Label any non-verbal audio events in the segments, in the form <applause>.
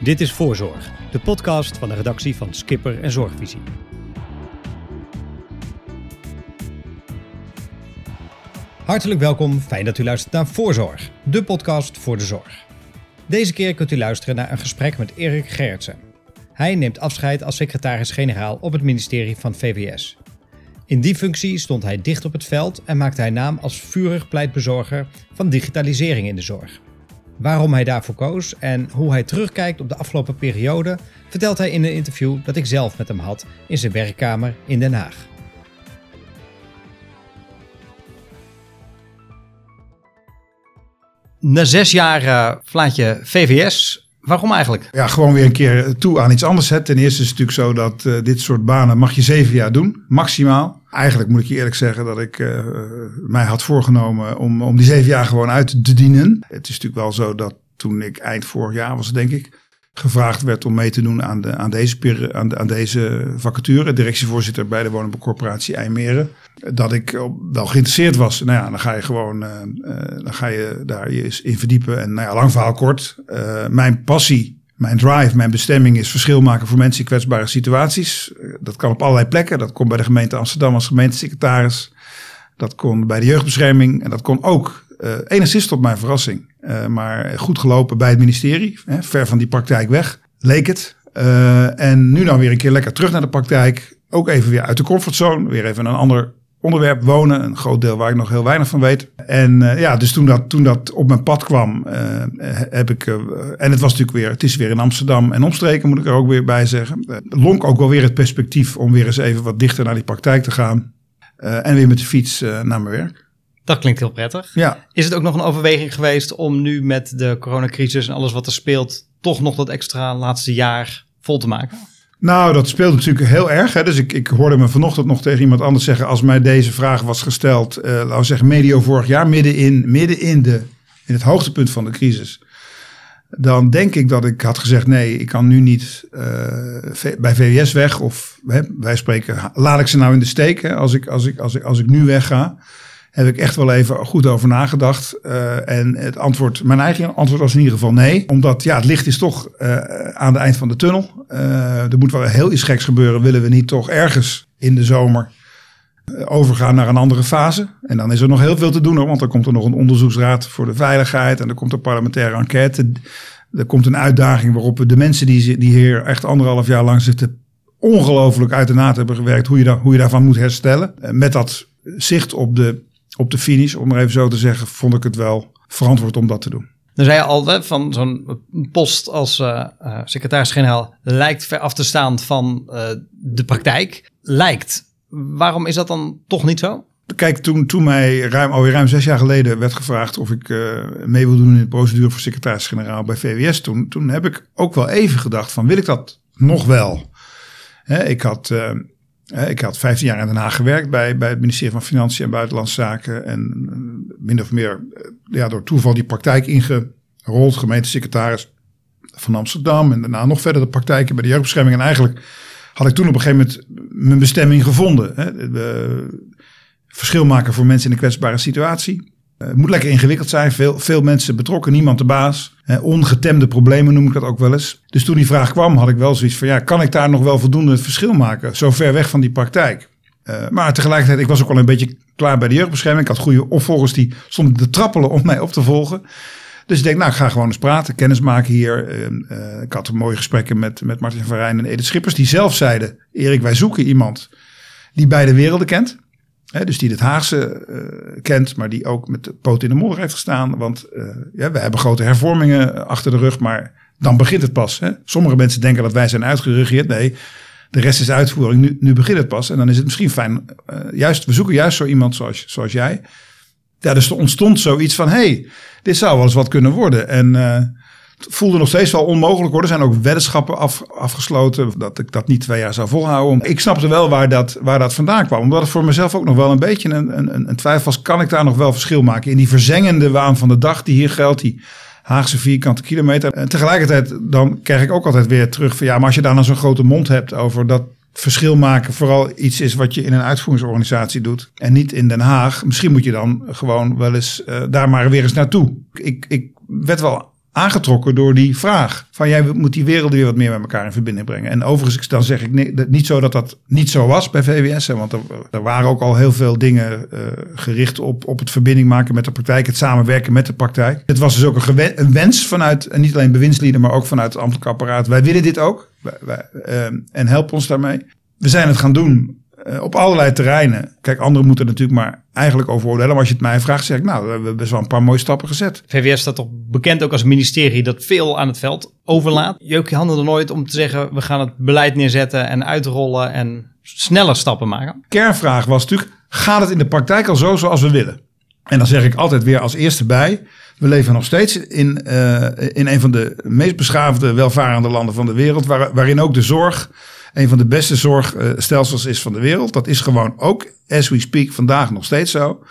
Dit is Voorzorg, de podcast van de redactie van Skipper en Zorgvisie. Hartelijk welkom, fijn dat u luistert naar Voorzorg, de podcast voor de zorg. Deze keer kunt u luisteren naar een gesprek met Erik Gerritsen. Hij neemt afscheid als secretaris-generaal op het ministerie van VWS. In die functie stond hij dicht op het veld en maakte hij naam als vurig pleitbezorger van digitalisering in de zorg. Waarom hij daarvoor koos en hoe hij terugkijkt op de afgelopen periode, vertelt hij in een interview dat ik zelf met hem had in zijn werkkamer in Den Haag. Na zes jaar uh, flaat je VVS. Waarom eigenlijk? Ja, gewoon weer een keer toe aan iets anders. Hè. Ten eerste is het natuurlijk zo dat uh, dit soort banen mag je zeven jaar doen, maximaal. Eigenlijk moet ik je eerlijk zeggen dat ik uh, mij had voorgenomen om, om die zeven jaar gewoon uit te dienen. Het is natuurlijk wel zo dat toen ik eind vorig jaar was, denk ik, gevraagd werd om mee te doen aan, de, aan, deze, aan, de, aan deze vacature. Directievoorzitter bij de Woningbouwcorporatie IJmeren. Dat ik wel geïnteresseerd was. Nou ja, dan ga je gewoon uh, uh, dan ga je daar je in verdiepen. En nou ja, lang verhaal kort. Uh, mijn passie, mijn drive, mijn bestemming is verschil maken voor mensen in kwetsbare situaties. dat kan op allerlei plekken. Dat kon bij de gemeente Amsterdam als gemeentesecretaris. Dat kon bij de jeugdbescherming. En dat kon ook enigszins tot mijn verrassing, uh, maar goed gelopen bij het ministerie. Hè, ver van die praktijk weg, leek het. Uh, en nu dan weer een keer lekker terug naar de praktijk. Ook even weer uit de comfortzone. Weer even een ander onderwerp wonen. Een groot deel waar ik nog heel weinig van weet. En ja, dus toen dat, toen dat op mijn pad kwam, heb ik. en het was natuurlijk weer. Het is weer in Amsterdam en omstreken, moet ik er ook weer bij zeggen. lonk ook wel weer het perspectief om weer eens even wat dichter naar die praktijk te gaan. en weer met de fiets naar mijn werk. Dat klinkt heel prettig. Ja. Is het ook nog een overweging geweest om nu met de coronacrisis en alles wat er speelt, toch nog dat extra laatste jaar vol te maken? Nou, dat speelt natuurlijk heel erg. Hè. Dus ik, ik hoorde me vanochtend nog tegen iemand anders zeggen, als mij deze vraag was gesteld, uh, laten we zeggen medio vorig jaar, midden in, midden in, de, in het hoogtepunt van de crisis. Dan denk ik dat ik had gezegd: nee, ik kan nu niet uh, bij VWS weg. Of hè, wij spreken, laat ik ze nou in de steek hè, als, ik, als, ik, als, ik, als ik nu wegga heb ik echt wel even goed over nagedacht. Uh, en het antwoord, mijn eigen antwoord was in ieder geval nee. Omdat ja, het licht is toch uh, aan het eind van de tunnel. Uh, er moet wel heel iets geks gebeuren. Willen we niet toch ergens in de zomer overgaan naar een andere fase. En dan is er nog heel veel te doen. Want dan komt er nog een onderzoeksraad voor de veiligheid. En er komt een parlementaire enquête. Er komt een uitdaging waarop we de mensen die, die hier echt anderhalf jaar lang zitten ongelooflijk uit de naad hebben gewerkt. Hoe je, daar, hoe je daarvan moet herstellen. Met dat zicht op de op de finish, om maar even zo te zeggen, vond ik het wel verantwoord om dat te doen. Dan zei je al, van zo'n post als uh, uh, secretaris-generaal lijkt ver af te staan van uh, de praktijk. Lijkt. Waarom is dat dan toch niet zo? Kijk, toen, toen mij ruim, alweer ruim zes jaar geleden werd gevraagd of ik mee wil doen in de procedure voor secretaris-generaal bij VWS, toen, toen heb ik ook wel even gedacht van wil ik dat nog wel? Hè, ik had ik had 15 jaar in Den Haag gewerkt bij, bij het ministerie van Financiën en Buitenlandse Zaken. En eh, min of meer eh, ja, door toeval die praktijk ingerold. Gemeentesecretaris van Amsterdam. En daarna nog verder de praktijken bij de jeugdbescherming. En eigenlijk had ik toen op een gegeven moment mijn bestemming gevonden. Hè. De, verschil maken voor mensen in een kwetsbare situatie. Eh, het moet lekker ingewikkeld zijn. Veel, veel mensen betrokken, niemand de baas. Ongetemde problemen noem ik dat ook wel eens. Dus toen die vraag kwam, had ik wel zoiets van: ja, kan ik daar nog wel voldoende het verschil maken? Zo ver weg van die praktijk. Uh, maar tegelijkertijd, ik was ook al een beetje klaar bij de jeugdbescherming. Ik had goede opvolgers die stonden te trappelen om <laughs> mij op te volgen. Dus ik denk, nou, ik ga gewoon eens praten, kennis maken hier. Uh, ik had mooie gesprekken met, met Martin van Rijn en Edith Schippers, die zelf zeiden: Erik, wij zoeken iemand die beide werelden kent dus die het Haagse uh, kent, maar die ook met de poot in de modder heeft gestaan. Want uh, ja, we hebben grote hervormingen achter de rug, maar dan begint het pas. Hè? Sommige mensen denken dat wij zijn uitgeregeerd. Nee, de rest is uitvoering. Nu, nu begint het pas. En dan is het misschien fijn. Juist, we zoeken juist zo iemand zoals, zoals jij. Ja, dus er ontstond zoiets van: hey, dit zou wel eens wat kunnen worden. En voelde nog steeds wel onmogelijk hoor. Er zijn ook weddenschappen af, afgesloten dat ik dat niet twee jaar zou volhouden. Ik snapte wel waar dat, waar dat vandaan kwam. Omdat het voor mezelf ook nog wel een beetje een, een, een twijfel was. Kan ik daar nog wel verschil maken in die verzengende waan van de dag die hier geldt? Die Haagse vierkante kilometer. En tegelijkertijd dan krijg ik ook altijd weer terug van ja, maar als je daar dan zo'n grote mond hebt over dat verschil maken vooral iets is wat je in een uitvoeringsorganisatie doet en niet in Den Haag. Misschien moet je dan gewoon wel eens uh, daar maar weer eens naartoe. Ik, ik werd wel aangetrokken door die vraag. Van jij moet die wereld weer wat meer met elkaar in verbinding brengen. En overigens, dan zeg ik nee, dat- niet zo dat dat niet zo was bij VWS. Hè, want er, er waren ook al heel veel dingen eh, gericht op, op het verbinding maken met de praktijk. Het samenwerken met de praktijk. Het was dus ook een, wens vanuit, en niet alleen bewindslieden, maar ook vanuit het ambtelijk apparaat. Wij willen dit ook. Wij, wij, eh, en help ons daarmee. We zijn het gaan doen eh, op allerlei terreinen. Kijk, anderen moeten er natuurlijk maar eigenlijk over oordelen. Maar als je het mij vraagt, zeg ik, nou, we hebben best wel een paar mooie stappen gezet. VWS staat toch bekend ook als ministerie dat veel aan het veld overlaat. Jeuk je handen er nooit om te zeggen, we gaan het beleid neerzetten en uitrollen en sneller stappen maken? kernvraag was natuurlijk, gaat het in de praktijk al zo zoals we willen? En dan zeg ik altijd weer als eerste bij, we leven nog steeds in, eh, in een van de meest beschaafde, welvarende landen van de wereld, waar, waarin ook de zorg een van de beste zorgstelsels is van de wereld. Dat is gewoon ook, as we speak, vandaag nog steeds zo.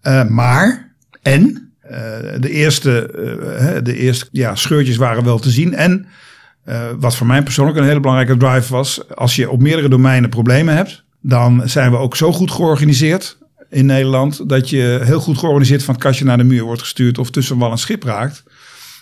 Eh, maar, en, eh, de eerste, eh, de eerste ja, scheurtjes waren wel te zien. En wat voor mij persoonlijk een hele belangrijke drive was, als je op meerdere domeinen problemen hebt, dan zijn we ook zo goed georganiseerd in Nederland dat je heel goed georganiseerd van het kastje naar de muur wordt gestuurd of tussen wal en schip raakt.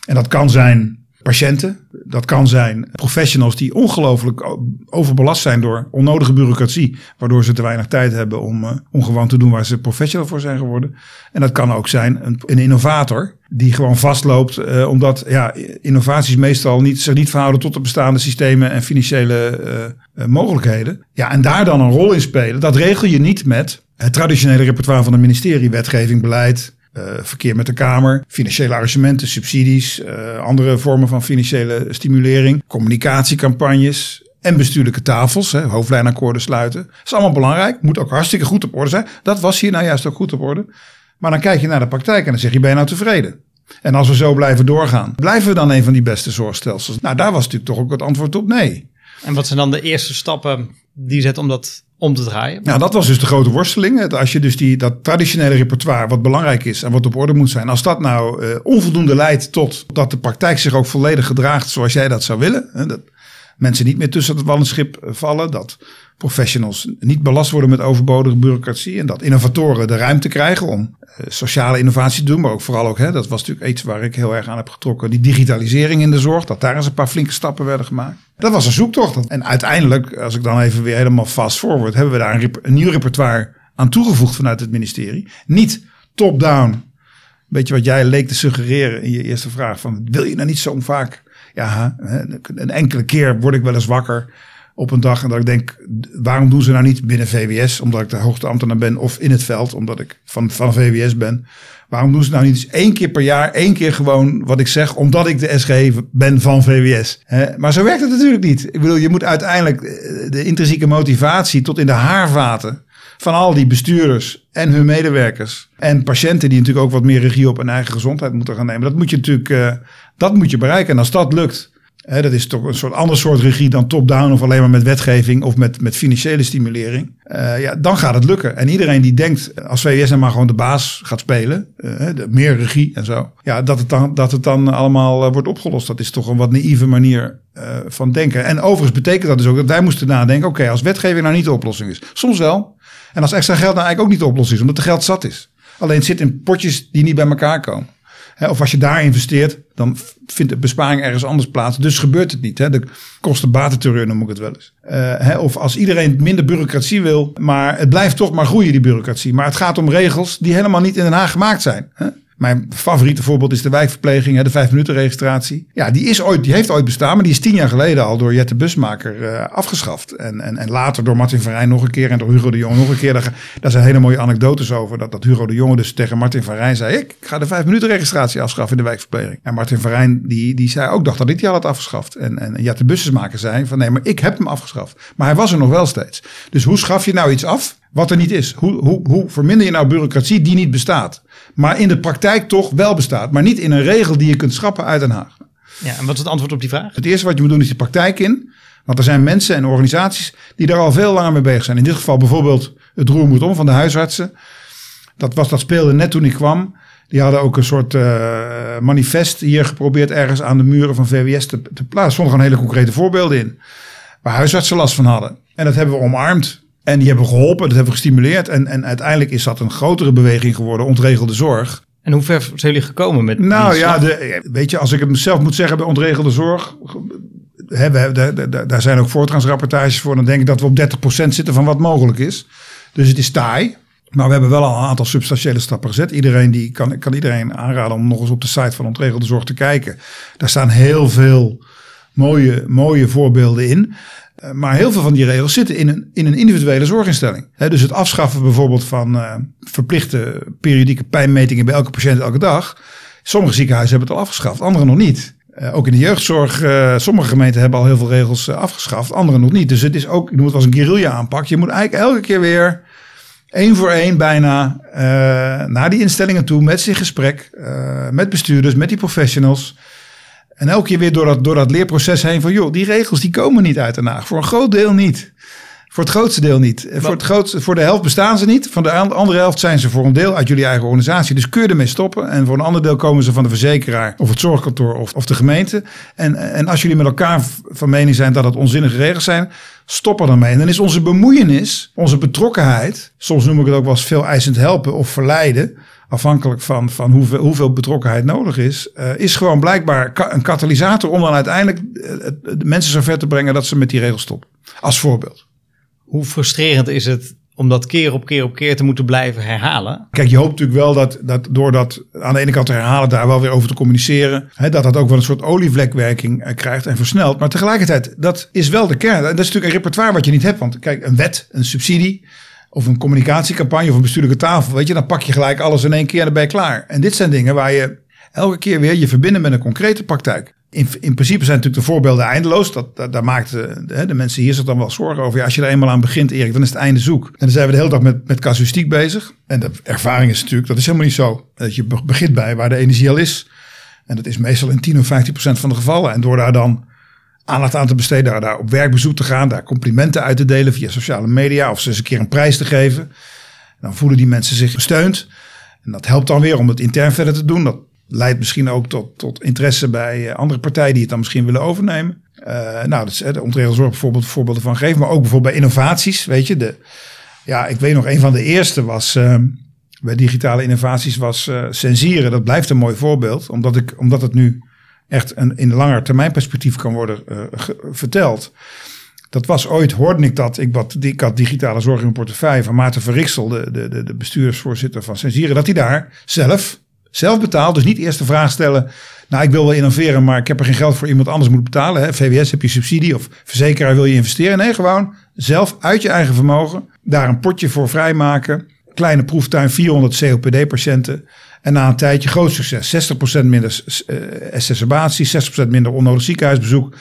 En dat kan zijn patiënten, dat kan zijn professionals die ongelooflijk overbelast zijn door onnodige bureaucratie, waardoor ze te weinig tijd hebben om, gewoon te doen waar ze professional voor zijn geworden. En dat kan ook zijn een, een innovator die gewoon vastloopt, eh, omdat ja, innovaties meestal niet, zich niet verhouden tot de bestaande systemen en financiële eh, mogelijkheden. Ja, en daar dan een rol in spelen, dat regel je niet met het traditionele repertoire van het ministerie, wetgeving, beleid, verkeer met de Kamer, financiële arrangementen, subsidies, eh, andere vormen van financiële stimulering, communicatiecampagnes en bestuurlijke tafels, hè, hoofdlijnakkoorden sluiten. Dat is allemaal belangrijk, moet ook hartstikke goed op orde zijn. Dat was hier nou juist ook goed op orde. Maar dan kijk je naar de praktijk en dan zeg je, ben je nou tevreden? En als we zo blijven doorgaan, blijven we dan een van die beste zorgstelsels? Nou, daar was natuurlijk toch ook het antwoord op nee. En wat zijn dan de eerste stappen die zet om dat om te draaien? Nou, dat was dus de grote worsteling. Als je dus die, dat traditionele repertoire, wat belangrijk is en wat op orde moet zijn, als dat nou eh, onvoldoende leidt tot dat de praktijk zich ook volledig gedraagt zoals jij dat zou willen. Hè, dat mensen niet meer tussen het wal en schip eh, vallen. Dat professionals niet belast worden met overbodige bureaucratie. En dat innovatoren de ruimte krijgen om eh, sociale innovatie te doen. Maar ook vooral ook, hè, dat was natuurlijk iets waar ik heel erg aan heb getrokken. Die digitalisering in de zorg. Dat daar eens een paar flinke stappen werden gemaakt. Dat was een zoektocht. En uiteindelijk, als ik dan even weer helemaal fast forward, hebben we daar een nieuw repertoire aan toegevoegd vanuit het ministerie. Niet top-down. Weet je wat jij leek te suggereren in je eerste vraag? Van, wil je nou niet zo vaak? Ja, een enkele keer word ik wel eens wakker op een dag en dat ik denk, waarom doen ze nou niet binnen VWS, omdat ik de hoogste ambtenaar ben, of in het veld, omdat ik van, van VWS ben. Waarom doen ze nou niet eens één keer per jaar, één keer gewoon wat ik zeg, omdat ik de SG ben van VWS? Maar zo werkt het natuurlijk niet. Ik bedoel, je moet uiteindelijk eh, de intrinsieke motivatie tot in de haarvaten van al die bestuurders en hun medewerkers en patiënten die natuurlijk ook wat meer regie op hun eigen gezondheid moeten gaan nemen. Dat moet je natuurlijk, eh, dat moet je bereiken. En als dat lukt, hè, dat is toch een soort ander soort regie dan top-down of alleen maar met wetgeving of met, met financiële stimulering. Eh, ja, dan gaat het lukken. En iedereen die denkt, als VWS maar gewoon de baas gaat spelen, eh, meer regie en zo, ja, dat het dan, dat het dan allemaal wordt opgelost. Dat is toch een wat naïeve manier van denken. En overigens betekent dat dus ook dat wij moesten nadenken, oké, als wetgeving nou niet de oplossing is. Soms wel. En als extra geld nou eigenlijk ook niet de oplossing is, omdat er geld zat is. Alleen het zit in potjes die niet bij elkaar komen. Of als je daar investeert, dan vindt de besparing ergens anders plaats. Dus gebeurt het niet. De kosten-batenterreur noem ik het wel eens. Eh, of als iedereen minder bureaucratie wil, maar het blijft toch maar groeien, die bureaucratie. Maar het gaat om regels die helemaal niet in Den Haag gemaakt zijn. Hè. Mijn favoriete voorbeeld is de wijkverpleging, de vijf minuten registratie. Ja, die, is ooit, die heeft ooit bestaan, maar die is tien jaar geleden al door Jette Busmaker uh, afgeschaft. En, en, en later door Martin van Rijn nog een keer en door Hugo de Jong nog een keer. Daar, zijn hele mooie anekdotes over. Dat, dat Hugo de Jonge dus tegen Martin van Rijn zei, ik ga de vijf minuten registratie afschaffen in de wijkverpleging. En Martin van Rijn die, die zei ook, dacht dat ik die al had afgeschaft. En, en Jette Busmaker zei van nee, maar ik heb hem afgeschaft. Maar hij was er nog wel steeds. Dus hoe schaf je nou iets af? Wat er niet is. Hoe, hoe, hoe verminder je nou bureaucratie die niet bestaat? Maar in de praktijk toch wel bestaat. Maar niet in een regel die je kunt schrappen uit Den Haag. Ja, en wat is het antwoord op die vraag? Het eerste wat je moet doen is de praktijk in. Want er zijn mensen en organisaties die daar al veel langer mee bezig zijn. In dit geval bijvoorbeeld het Roer moet om van de huisartsen. Dat, was, dat speelde net toen ik kwam. Die hadden ook een soort uh, manifest hier geprobeerd ergens aan de muren van VWS te, te plaatsen. Er stonden gewoon hele concrete voorbeelden in. Waar huisartsen last van hadden. En dat hebben we omarmd. En die hebben geholpen, dat hebben we gestimuleerd. En, en uiteindelijk is dat een grotere beweging geworden, ontregelde zorg. En hoe ver zijn jullie gekomen met Nou ja, de, weet je, als ik het zelf moet zeggen bij ontregelde zorg. Hè, we, hebben- daar- daar- daar zijn ook voortgangsrapportages voor. Dan denk ik dat we op 30% zitten van wat mogelijk is. Dus het is taai. Maar we hebben wel al een aantal substantiële stappen gezet. Iedereen die kan, kan iedereen aanraden om nog eens op de site van ontregelde zorg te kijken. Daar staan heel veel mooie, mooie voorbeelden in. Eh, Maar heel veel van die regels zitten in een, in een individuele zorginstelling. Dus het afschaffen bijvoorbeeld van eh, verplichte periodieke pijnmetingen bij elke patiënt elke dag. Sommige ziekenhuizen hebben het al afgeschaft, andere nog niet. Eh, ook in de jeugdzorg, eh, sommige gemeenten hebben al heel veel regels afgeschaft, andere nog niet. Dus het is ook, je noem het eens een guerrilla aanpak. Je moet eigenlijk elke keer weer één voor één bijna naar die instellingen toe met zijn gesprek, met bestuurders, met die professionals. En elke keer weer door dat, door dat leerproces heen van, joh, die regels die komen niet uit Den Haag. Voor een groot deel niet. Voor het grootste deel niet. Voor, het grootste, voor de helft bestaan ze niet. Van de an- andere helft zijn ze voor een deel uit jullie eigen organisatie. Dus kun je ermee stoppen. En voor een ander deel komen ze van de verzekeraar of het zorgkantoor of, of de gemeente. En, en als jullie met elkaar van mening zijn dat het onzinnige regels zijn, stop er dan mee. En dan is onze bemoeienis, onze betrokkenheid, soms noem ik het ook wel eens veel eisend helpen of verleiden, afhankelijk van, van hoeveel, hoeveel betrokkenheid nodig is, eh, is gewoon blijkbaar ka- een katalysator om dan uiteindelijk eh, de mensen zover te brengen dat ze met die regels stoppen. Als voorbeeld. Hoe frustrerend is het om dat keer op keer op keer te moeten blijven herhalen? Kijk, je hoopt natuurlijk wel dat, dat door dat aan de ene kant te herhalen, daar wel weer over te communiceren, hè, dat dat ook wel een soort olievlekwerking eh, krijgt en versnelt. Maar tegelijkertijd, dat is wel de kern. En dat is natuurlijk een repertoire wat je niet hebt. Want kijk, een wet, een subsidie of een communicatiecampagne of een bestuurlijke tafel, weet je, dan pak je gelijk alles in één keer en dan ben je klaar. En dit zijn dingen waar je elke keer weer je verbindt met een concrete praktijk. In, in principe zijn natuurlijk de voorbeelden eindeloos. Dat, dat, daar maakt de, de, mensen hier zich dan wel zorgen over. Ja, als je er eenmaal aan begint, Erik, dan is het einde zoek. En dan zijn we de hele dag met, met casuïstiek bezig. En de ervaring is natuurlijk, dat is helemaal niet zo. Dat je be- begint bij waar de energie al is. En dat is meestal in 10 of 15 procent van de gevallen. En door daar dan aandacht aan te besteden, daar, op werkbezoek te gaan, daar complimenten uit te delen via sociale media of ze eens een keer een prijs te geven. Dan voelen die mensen zich gesteund. En dat helpt dan weer om het intern verder te doen. Dat leidt misschien ook tot, tot interesse bij eh, andere partijen die het dan misschien willen overnemen. Eh, nou, dat is de ontregelzorg bijvoorbeeld voorbeelden van geven. Maar ook bijvoorbeeld bij innovaties. Weet je, de, ja, ik weet nog, een van de eerste was eh, bij digitale innovaties was eh. Dat blijft een mooi voorbeeld, omdat, ik, omdat het nu echt een, in langer termijn perspectief kan worden eh, verteld. Dat was ooit, hoorde ik dat. Ik, had digitale zorg in mijn portefeuille van Maarten Verriksel, de, de, de, bestuursvoorzitter van Censieren, dat hij daar zelf, zelf betaalt. Dus niet eerst de vraag stellen, nou ik wil wel innoveren, maar ik heb er geen geld voor iemand anders moet betalen. Hè. VWS heb je subsidie of verzekeraar wil je investeren. Nee, gewoon zelf uit je eigen vermogen daar een potje voor vrijmaken. Kleine proeftuin, 400 COPD-patiënten. En na een tijdje groot succes. 60% minder eh, exacerbatie, 60% minder onnodig ziekenhuisbezoek.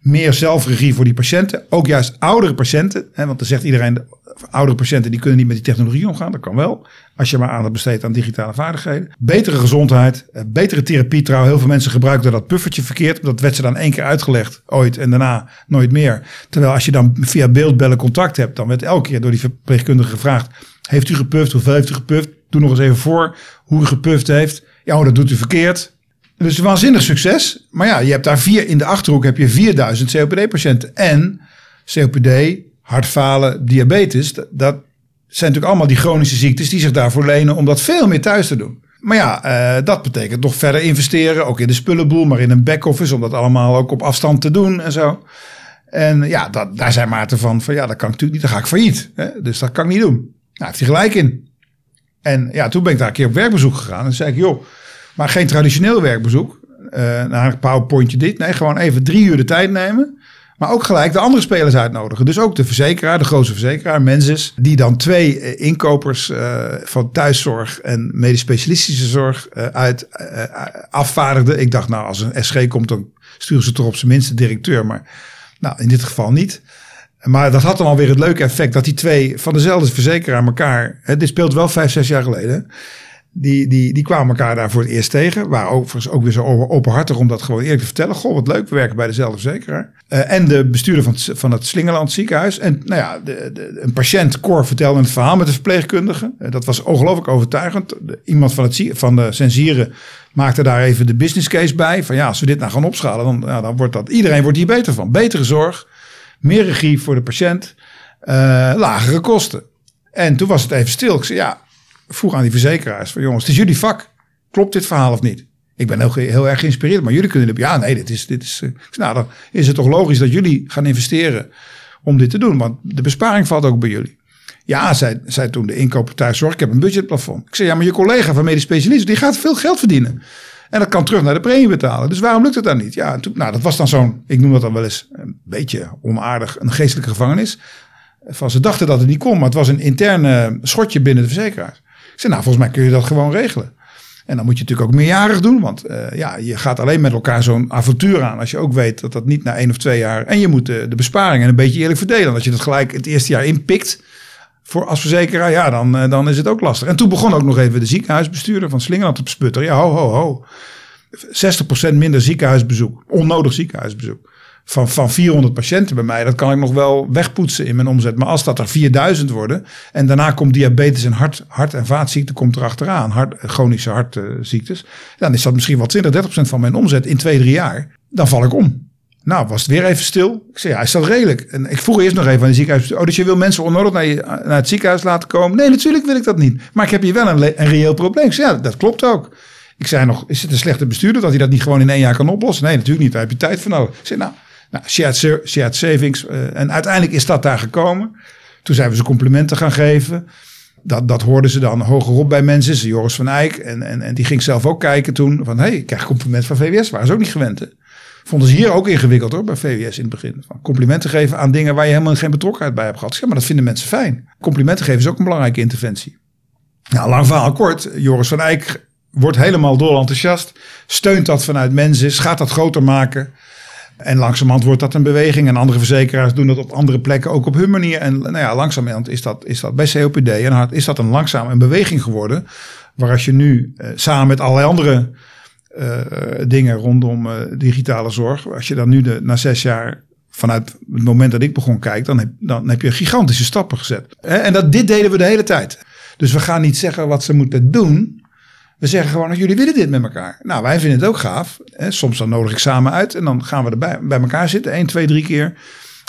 Meer zelfregie voor die patiënten. Ook juist oudere patiënten. Hè, want dan zegt iedereen, de oudere patiënten die kunnen niet met die technologie omgaan. Dat kan wel. Als je maar aandacht besteedt aan digitale vaardigheden. Betere gezondheid. eh, Betere therapie trouw. Heel veel mensen gebruiken dat puffertje verkeerd. Dat werd ze dan één keer uitgelegd. Ooit. En daarna nooit meer. Terwijl als je dan via beeldbellen contact hebt. Dan werd elke keer door die verpleegkundige gevraagd. Heeft u gepuft? Hoeveel heeft u gepuft? Doe nog eens even voor hoe u gepuft heeft. Ja, oh, dat doet u verkeerd. Dus waanzinnig succes. Maar ja, je hebt daar vier in de achterhoek heb je 4000 COPD-patiënten. En COPD, hartfalen, diabetes. Dat, zijn natuurlijk allemaal die chronische ziektes die zich daarvoor lenen om dat veel meer thuis te doen. Maar ja, eh, dat betekent nog verder investeren. Ook in de spullenboel, maar in een back-office. Om dat allemaal ook op afstand te doen en zo. En ja, dat, daar zijn Maarten van, van ja, dat kan natuurlijk niet. Dan ga ik failliet. Hè? Dus dat kan ik niet doen. Nou, heeft hij gelijk in. En ja, toen ben ik daar een keer op werkbezoek gegaan. En zei ik, joh, maar geen traditioneel werkbezoek. eh naar een powerpointje dit. Nee, gewoon even drie uur de tijd nemen. Maar ook gelijk de andere spelers uitnodigen. Dus ook de verzekeraar, de grootste verzekeraar, Mensis. Die dan twee eh, inkopers eh, van thuiszorg en medisch specialistische zorg eh, uit afvaardigde. Ik dacht, nou, als een SG komt, dan sturen ze toch op zijn minst de directeur. Maar nou, in dit geval niet. Maar dat had dan alweer het leuke effect dat die twee van dezelfde verzekeraar elkaar. Hè, dit speelt wel vijf, zes jaar geleden. Die, die, die kwamen elkaar daar voor het eerst tegen. Waren overigens ook weer zo openhartig om dat gewoon eerlijk te vertellen. Goh, wat leuk, we werken bij dezelfde verzekeraar. Uh, en de bestuurder van het, van het Slingerland ziekenhuis. En nou ja, de, een patiënt, Cor, vertelde het verhaal met de verpleegkundige. Uh, dat was ongelooflijk overtuigend. Iemand van, het, van de censieren maakte daar even de business case bij. Van ja, als we dit nou gaan opschalen, dan, ja, dan wordt dat... Iedereen wordt hier beter van. Betere zorg, meer regie voor de patiënt, uh, lagere kosten. En toen was het even stil. Ik zei, ja, vroeg aan die verzekeraars van jongens, het is jullie vak. klopt dit verhaal of niet? Ik ben heel, erg geïnspireerd, maar jullie kunnen... Ja, nee, dit is... Dit is eh, nou, dan is het toch logisch dat jullie gaan investeren om dit te doen. Want de besparing valt ook bij jullie. Ja, zei, zei toen de inkoper thuiszorg, ik heb een budgetplafond. Ik zei, ja, maar je collega van medisch specialist, die gaat veel geld verdienen. En dat kan terug naar de premie betalen. Dus waarom lukt het dan niet? Ja, toen, nou, dat was dan zo'n, ik noem dat dan wel eens een beetje onaardig, een geestelijke gevangenis. Van ze dachten dat het niet kon, maar het was een interne schotje binnen de verzekeraars. Ik zei, nou, volgens mij kun je dat gewoon regelen. En dan moet je natuurlijk ook meerjarig doen, want uh, ja, je gaat alleen met elkaar zo'n avontuur aan. Als je ook weet dat dat niet na één of twee jaar. En je moet de, de besparingen een beetje eerlijk verdelen. Als je dat gelijk het eerste jaar inpikt voor als verzekeraar, ja, dan, uh, dan is het ook lastig. En toen begon ook nog even de ziekenhuisbestuurder van Slingerland te besputteren. Ja, ho, ho, ho. 60% minder ziekenhuisbezoek, onnodig ziekenhuisbezoek van, van 400 patiënten bij mij, dat kan ik nog wel wegpoetsen in mijn omzet. Maar als dat er 4000 worden en daarna komt diabetes en hart, hart- en vaatziekte komt erachteraan, hart, chronische hartziektes, dan is dat misschien wel 20, 30 procent van mijn omzet in twee, drie jaar. Dan val ik om. Nou, was het weer even stil. Ik zei, ja, is dat redelijk? En ik vroeg eerst nog even aan de ziekenhuis. Oh, dus je wil mensen onnodig naar, naar het ziekenhuis laten komen? Nee, natuurlijk wil ik dat niet. Maar ik heb hier wel een, een reëel probleem. Ik zei, ja, dat klopt ook. Ik zei nog, is het een slechte bestuurder dat hij dat niet gewoon in één jaar kan oplossen? Nee, natuurlijk niet. Daar heb je tijd voor nodig. Ik zei, nou, nou, shared, savings. Uh, en uiteindelijk is dat daar gekomen. Toen zijn we ze complimenten gaan geven. Dat, dat hoorden ze dan hogerop bij mensen. Joris van Eyck. En, en, en die ging zelf ook kijken toen. Van, hé, hey, ik krijg compliment van VWS. Waren ze ook niet gewend. Vonden ze hier ook ingewikkeld hoor, bij VWS in het begin. Van complimenten geven aan dingen waar je helemaal geen betrokkenheid bij hebt gehad. Ja, maar dat vinden mensen fijn. Complimenten geven is ook een belangrijke interventie. Nou, lang verhaal kort. Joris van Eyck wordt helemaal dol enthousiast. Steunt dat vanuit mensen. Gaat dat groter maken. En langzamerhand wordt dat een beweging. En andere verzekeraars doen dat op andere plekken ook op hun manier. En nou ja, langzamerhand is dat, is dat bij COPD en is dat een langzaam een beweging geworden. Waar als je nu uh, samen met allerlei andere dingen rondom uh, digitale zorg. Als je dan nu na zes jaar vanuit het moment dat ik begon kijken, dan heb, dan heb je gigantische stappen gezet. En dat, dit deden we de hele tijd. Dus we gaan niet zeggen wat ze moeten doen. We zeggen gewoon, jullie willen dit met elkaar. Nou, wij vinden het ook gaaf. Soms dan nodig ik samen uit en dan gaan we erbij bij elkaar zitten. één, twee, drie keer.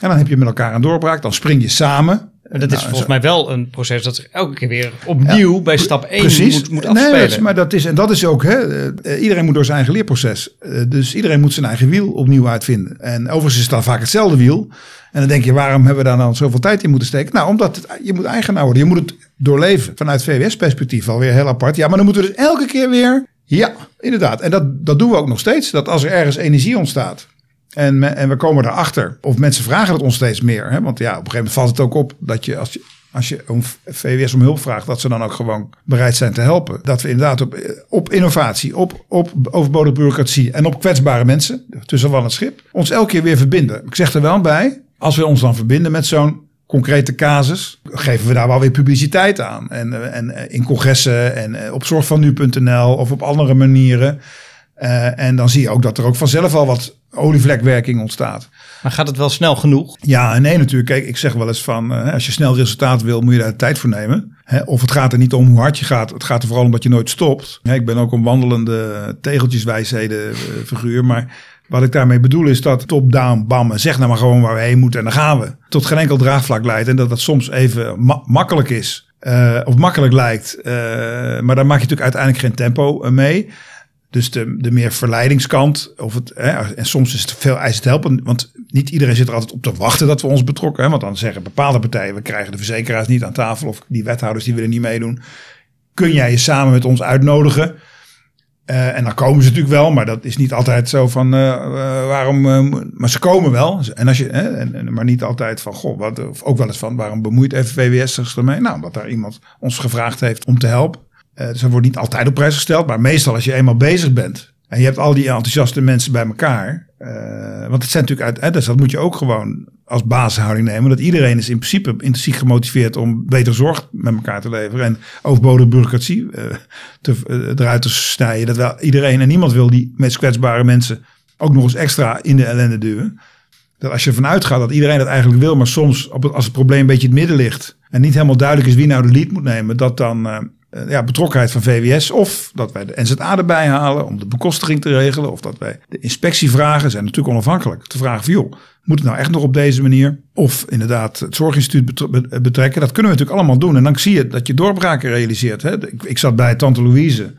En dan heb je met elkaar een doorbraak. Dan spring je samen. Maar dat is nou, volgens mij wel een proces dat zich elke keer weer opnieuw ja, bij stap 1 precies. moet, moet afspelen. Nee, maar dat is, en dat is ook, hè, iedereen moet door zijn eigen leerproces. Dus iedereen moet zijn eigen wiel opnieuw uitvinden. En overigens is het dan vaak hetzelfde wiel. En dan denk je, waarom hebben we daar dan zoveel tijd in moeten steken? Nou, omdat het, je moet eigenaar worden. Je moet het doorleven. Vanuit VWS-perspectief alweer heel apart. Ja, maar dan moeten we dus elke keer weer... Ja, inderdaad. En dat, dat doen we ook nog steeds. Dat als er ergens energie ontstaat... En, en we komen erachter, of mensen vragen het ons steeds meer. Hè? Want ja, op een gegeven moment valt het ook op dat je als je, als je om VWS om hulp vraagt, dat ze dan ook gewoon bereid zijn te helpen. Dat we inderdaad op, op innovatie, op, op overbodige bureaucratie en op kwetsbare mensen, tussen van het schip, ons elke keer weer verbinden. Ik zeg er wel bij, als we ons dan verbinden met zo'n concrete casus, geven we daar wel weer publiciteit aan. En, en in congressen en op zorgvannu.nl of op andere manieren. En dan zie je ook dat er ook vanzelf al wat olievlekwerking ontstaat. Maar gaat het wel snel genoeg? Ja en nee natuurlijk. Kijk, ik zeg wel eens van, uh, als je snel resultaat wil, moet je daar tijd voor nemen. Of het gaat er niet om hoe hard je gaat. Het gaat er vooral om dat je nooit stopt. Ik ben ook een wandelende tegeltjeswijsheden uh, figuur. Maar wat ik daarmee bedoel is dat top-down, bam, zeg nou maar gewoon waar we heen moeten en dan gaan we. Tot geen enkel draagvlak leidt en dat dat soms even ma makkelijk is. of makkelijk lijkt. maar daar maak je natuurlijk uiteindelijk geen tempo mee. Dus de, meer verleidingskant. Of het, hè, en soms is het veel eisend helpen. Want niet iedereen zit er altijd op te wachten dat we ons betrokken. Hè, want dan zeggen bepaalde partijen, we krijgen de verzekeraars niet aan tafel. Of die wethouders die willen niet meedoen. Kun jij je samen met ons uitnodigen? Uh, en dan komen ze natuurlijk wel, maar dat is niet altijd zo van uh, uh, waarom. maar ze komen wel. En als je, en, maar niet altijd van goh, wat, of ook wel eens van waarom bemoeit even VWS zich ermee? Nou, omdat daar iemand ons gevraagd heeft om te helpen. Uh, dus dat wordt niet altijd op prijs gesteld, maar meestal als je eenmaal bezig bent en je hebt al die enthousiaste mensen bij elkaar. Uh, want het zijn natuurlijk uit, dus dat moet je ook gewoon als basishouding nemen. Dat iedereen is in principe intrinsiek gemotiveerd om beter zorg met elkaar te leveren. En overbodige bureaucratie uh, te, eruit te snijden. Dat wel iedereen en niemand wil die meest kwetsbare mensen ook nog eens extra in de ellende duwen. Dat als je ervan uitgaat dat iedereen dat eigenlijk wil, maar soms op het, als het probleem een beetje in het midden ligt. En niet helemaal duidelijk is wie nou de lead moet nemen. Dat dan eh, ja, betrokkenheid van VWS. Of dat wij de NZA erbij halen om de bekostiging te regelen. Of dat wij de inspectie vragen. Zijn natuurlijk onafhankelijk. Te vragen van joh, moet het nou echt nog op deze manier? Of inderdaad het zorginstituut betrekken. Dat kunnen we natuurlijk allemaal doen. En dan zie je dat je doorbraken realiseert. Hè? Ik zat bij Tante Louise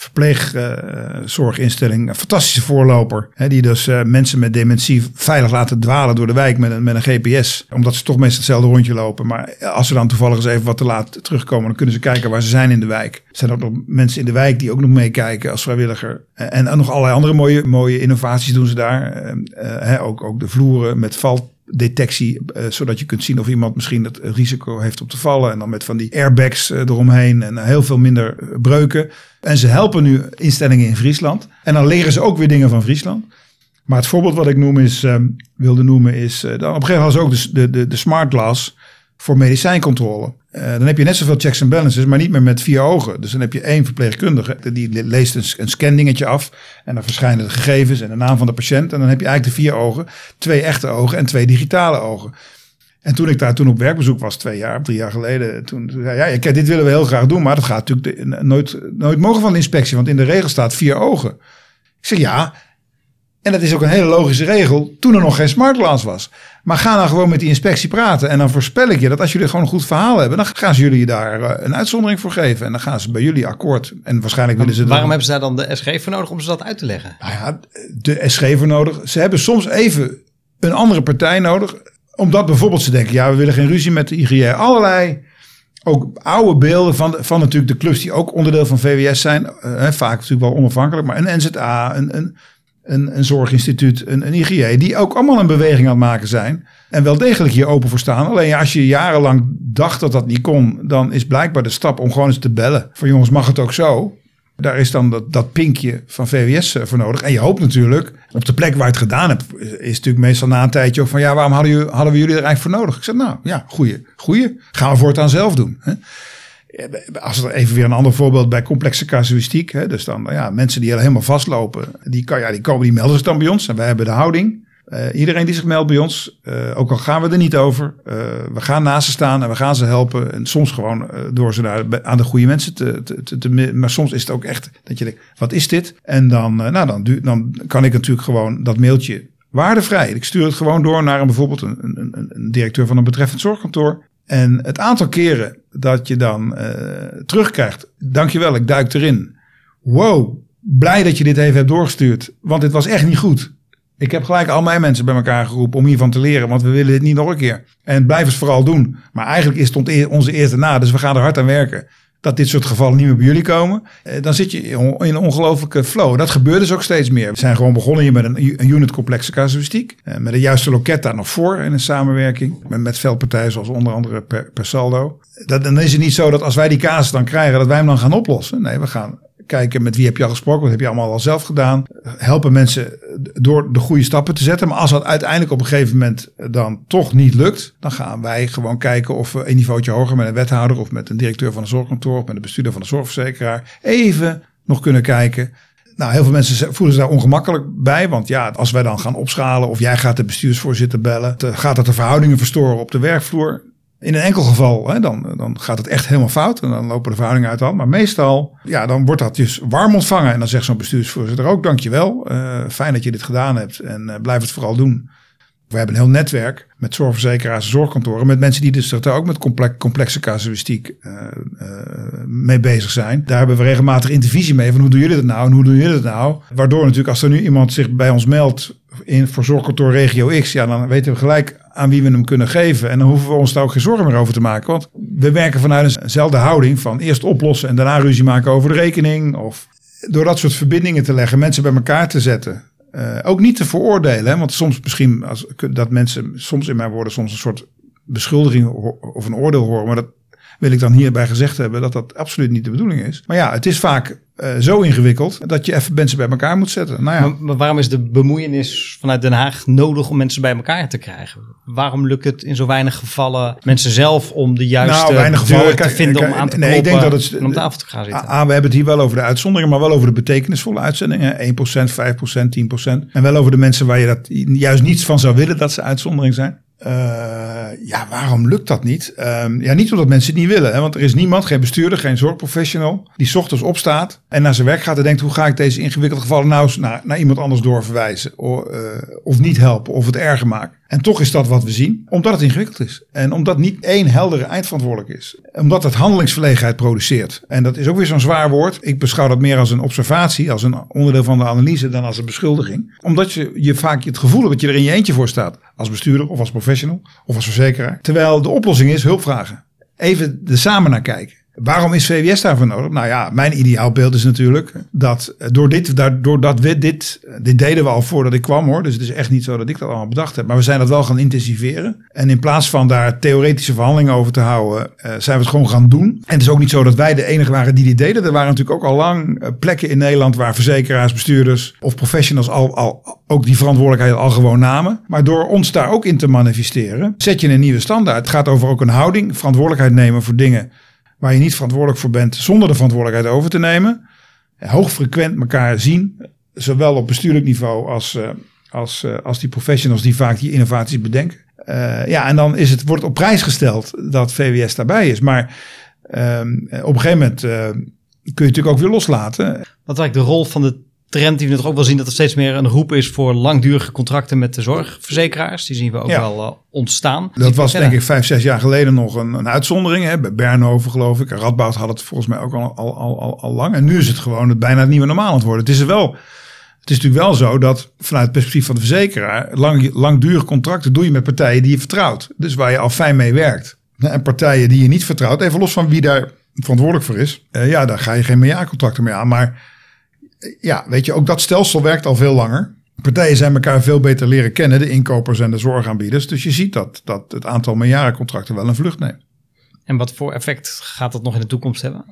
verpleegzorginstelling. een fantastische voorloper. Hè, die dus uh, mensen met dementie veilig laten dwalen door de wijk met een, met een GPS. Omdat ze toch meestal hetzelfde rondje lopen. Maar als ze dan toevallig eens even wat te laat terugkomen, dan kunnen ze kijken waar ze zijn in de wijk. Er zijn ook nog mensen in de wijk die ook nog meekijken als vrijwilliger. En, en nog allerlei andere mooie, mooie innovaties doen ze daar. Uh, hè, ook, ook de vloeren met valt detectie, uh, zodat je kunt zien of iemand misschien het risico heeft om te vallen. En dan met van die airbags uh, eromheen en heel veel minder breuken. En ze helpen nu instellingen in Friesland. En dan leren ze ook weer dingen van Friesland. Maar het voorbeeld wat ik noem is, um, wilde noemen is, dan op een gegeven moment was ook de, de, de smart glass voor medicijncontrole. Uh, dan heb je net zoveel checks en balances, maar niet meer met vier ogen. Dus dan heb je één verpleegkundige, die leest een, een scandingetje af. En dan verschijnen de gegevens en de naam van de patiënt. En dan heb je eigenlijk de vier ogen, twee echte ogen en twee digitale ogen. En toen ik daar toen op werkbezoek was, twee jaar, drie jaar geleden, toen, toen zei ja, kijk, dit willen we heel graag doen, maar dat gaat natuurlijk nooit, nooit mogen van de inspectie, want in de regel staat vier ogen. Ik zeg ja, en dat is ook een hele logische regel toen er nog geen smartglass was. Maar ga dan gewoon met die inspectie praten. En dan voorspel ik je dat als jullie gewoon een goed verhaal hebben, dan gaan ze jullie daar eh, een uitzondering voor geven. En dan gaan ze bij jullie akkoord. En waarschijnlijk willen ze. Waarom hebben ze daar dan de SG voor nodig om ze dat uit te leggen? Nou ja, de SG voor nodig. Ze hebben soms even een andere partij nodig. Omdat bijvoorbeeld ze denken, ja, we willen geen ruzie met de IGR. Allerlei ook oude beelden van, van natuurlijk de clubs die ook onderdeel van VWS zijn. Uh, vaak natuurlijk wel onafhankelijk, maar een NZA, een, een een, een zorginstituut, een, een IGJ, die ook allemaal een beweging aan het maken zijn. En wel degelijk hier open voor staan. Alleen als je jarenlang dacht dat dat niet kon, dan is blijkbaar de stap om gewoon eens te bellen. Van jongens, mag het ook zo? Daar is dan dat, dat pinkje van VWS eh, voor nodig. En je hoopt natuurlijk, op de plek waar je het gedaan hebt, is natuurlijk meestal na een tijdje ook van ja, waarom hadden, jullie, hadden we jullie er eigenlijk voor nodig? Ik zeg nou ja, goeie, goeie. Gaan we voortaan zelf doen. Hè? Als er even weer een ander voorbeeld bij complexe casuïstiek. Hè, dus dan ja, mensen die helemaal vastlopen, die, kan, ja, die komen, die melden zich dan bij ons. En wij hebben de houding. Uh, iedereen die zich meldt bij ons, uh, ook al gaan we er niet over, uh, we gaan naast ze staan en we gaan ze helpen. En soms gewoon door ze naar, aan de goede mensen te, te, te, Maar soms is het ook echt dat je denkt, wat is dit? En dan, nou, dan, dan kan ik natuurlijk gewoon dat mailtje waardevrij. Ik stuur het gewoon door naar een, bijvoorbeeld een, een, een directeur van een betreffend zorgkantoor. En het aantal keren dat je dan uh, terugkrijgt, dankjewel, ik duik erin. Wow, blij dat je dit even hebt doorgestuurd, want dit was echt niet goed. Ik heb gelijk al mijn mensen bij elkaar geroepen om hiervan te leren, want we willen dit niet nog een keer. En blijf het vooral doen. Maar eigenlijk is het onze eerste na, dus we gaan er hard aan werken dat dit soort gevallen niet meer bij jullie komen. Eh, dan zit je in een ongelofelijke flow. Dat gebeurt dus ook steeds meer. We zijn gewoon begonnen hier met een unit complexe casuïstiek. Eh, met de juiste loket daar nog voor in een samenwerking. Met, met veel partijen zoals onder andere per, saldo. Dan is het niet zo dat als wij die casus dan krijgen, dat wij hem dan gaan oplossen. Nee, we gaan kijken met wie heb je al gesproken, wat heb je allemaal al zelf gedaan. Helpen mensen door de goede stappen te zetten. Maar als dat uiteindelijk op een gegeven moment dan toch niet lukt, dan gaan wij gewoon kijken of we een niveautje hoger met een wethouder of met een directeur van een zorgkantoor of met een bestuurder van een zorgverzekeraar even nog kunnen kijken. Nou, heel veel mensen voelen zich daar ongemakkelijk bij. Want ja, als wij dan gaan opschalen of jij gaat de bestuursvoorzitter bellen, gaat dat de verhoudingen verstoren op de werkvloer. In een enkel geval, hè, dan, dan gaat het echt helemaal fout. En dan lopen de verhoudingen uit de hand. Maar meestal, ja, dan wordt dat dus warm ontvangen. En dan zegt zo'n bestuursvoorzitter ook, dankjewel. Uh, fijn dat je dit gedaan hebt. En uh, blijf het vooral doen. We hebben een heel netwerk met zorgverzekeraars en zorgkantoren. Met mensen die dus er ook met complex, complexe casuïstiek uh, mee bezig zijn. Daar hebben we regelmatig intervisie mee. Van hoe doen jullie dat nou en hoe doen jullie dat nou? Waardoor natuurlijk als er nu iemand zich bij ons meldt in, voor zorgkantoor regio X. Ja, dan weten we gelijk aan wie we hem kunnen geven. En dan hoeven we ons daar ook geen zorgen meer over te maken. Want we werken vanuit eenzelfde houding van eerst oplossen en daarna ruzie maken over de rekening. Of door dat soort verbindingen te leggen, mensen bij elkaar te zetten. Uh, ook niet te veroordelen, want soms misschien als, dat mensen soms in mijn woorden soms een soort beschuldiging of een oordeel horen. Maar dat wil ik dan hierbij gezegd hebben dat dat absoluut niet de bedoeling is. Maar ja, het is vaak uh, zo ingewikkeld dat je even mensen bij elkaar moet zetten. Nou ja. maar, waarom is de bemoeienis vanuit Den Haag nodig om mensen bij elkaar te krijgen? Waarom lukt het in zo weinig gevallen mensen zelf om de juiste nou, gevallen, te vinden om aan te nee, ik denk dat het, om tafel te gaan zitten? Ah, we hebben het hier wel over de uitzonderingen, maar wel over de betekenisvolle uitzendingen. 1%, 5%, 10%. En wel over de mensen waar je dat juist niets van zou willen dat ze uitzondering zijn. Uh, ja, waarom lukt dat niet? Um, ja, niet omdat mensen het niet willen. Hè? Want er is niemand, geen bestuurder, geen zorgprofessional, die ochtends opstaat en naar zijn werk gaat en denkt: hoe ga ik deze ingewikkelde gevallen nou eens naar, naar iemand anders doorverwijzen? Of, uh, of niet helpen of het erger maken. En toch is dat wat we zien, omdat het ingewikkeld is. En omdat niet één heldere eindverantwoordelijk is. Omdat het handelingsverlegenheid produceert. En dat is ook weer zo'n zwaar woord. Ik beschouw dat meer als een observatie, als een onderdeel van de analyse, dan als een beschuldiging. Omdat je, je vaak het gevoel hebt dat je er in je eentje voor staat. Als bestuurder of als professional of als verzekeraar. Terwijl de oplossing is hulp vragen. Even er samen naar kijken. Waarom is VWS daarvoor nodig? Nou ja, mijn ideaalbeeld is natuurlijk dat door dit, doordat we dit, dit deden we al voordat ik kwam hoor. Dus het is echt niet zo dat ik dat allemaal bedacht heb. Maar we zijn dat wel gaan intensiveren. En in plaats van daar theoretische verhandelingen over te houden, eh, zijn we het gewoon gaan doen. En het is ook niet zo dat wij de enige waren die dit deden. Er waren natuurlijk ook al lang eh, plekken in Nederland waar verzekeraars, bestuurders of professionals al, al ook die verantwoordelijkheid al gewoon namen. Maar door ons daar ook in te manifesteren, zet je een nieuwe standaard. Het gaat over ook een houding, verantwoordelijkheid nemen voor dingen waar je niet verantwoordelijk voor bent zonder de verantwoordelijkheid over te nemen. Hoogfrequent elkaar zien, zowel op bestuurlijk niveau als, uh, als, uh, als die professionals die vaak die innovaties bedenken. Ja, en dan is het, wordt op prijs gesteld dat VWS daarbij is. Maar ehm, op een gegeven moment kun je natuurlijk ook weer loslaten. Wat eigenlijk de rol van de trend die we toch ook wel zien dat er steeds meer een roep is voor langdurige contracten met de zorgverzekeraars. Die zien we ook wel uh, ontstaan. Dat was denk ik vijf, zes jaar geleden nog een, een uitzondering. Hè? Bij Bernhoven geloof ik. Radboud had het volgens mij ook al, al, al, al, lang. En nu is het gewoon het bijna het nieuwe normaal aan het worden. Het is er wel... Het is natuurlijk wel zo dat vanuit het perspectief van de verzekeraar, lang, langdurige contracten doe je met partijen die je vertrouwt. Dus waar je al fijn mee werkt. En partijen die je niet vertrouwt, even los van wie daar verantwoordelijk voor is. Uh, ja, daar ga je geen meerjaarcontracten mee aan. Maar ja, weet je, ook dat stelsel werkt al veel langer. Partijen zijn elkaar veel beter leren kennen, de inkopers en de zorgaanbieders. Dus je ziet dat, dat het aantal meerjarencontracten wel een vlucht neemt. En wat voor effect gaat dat nog in de toekomst hebben?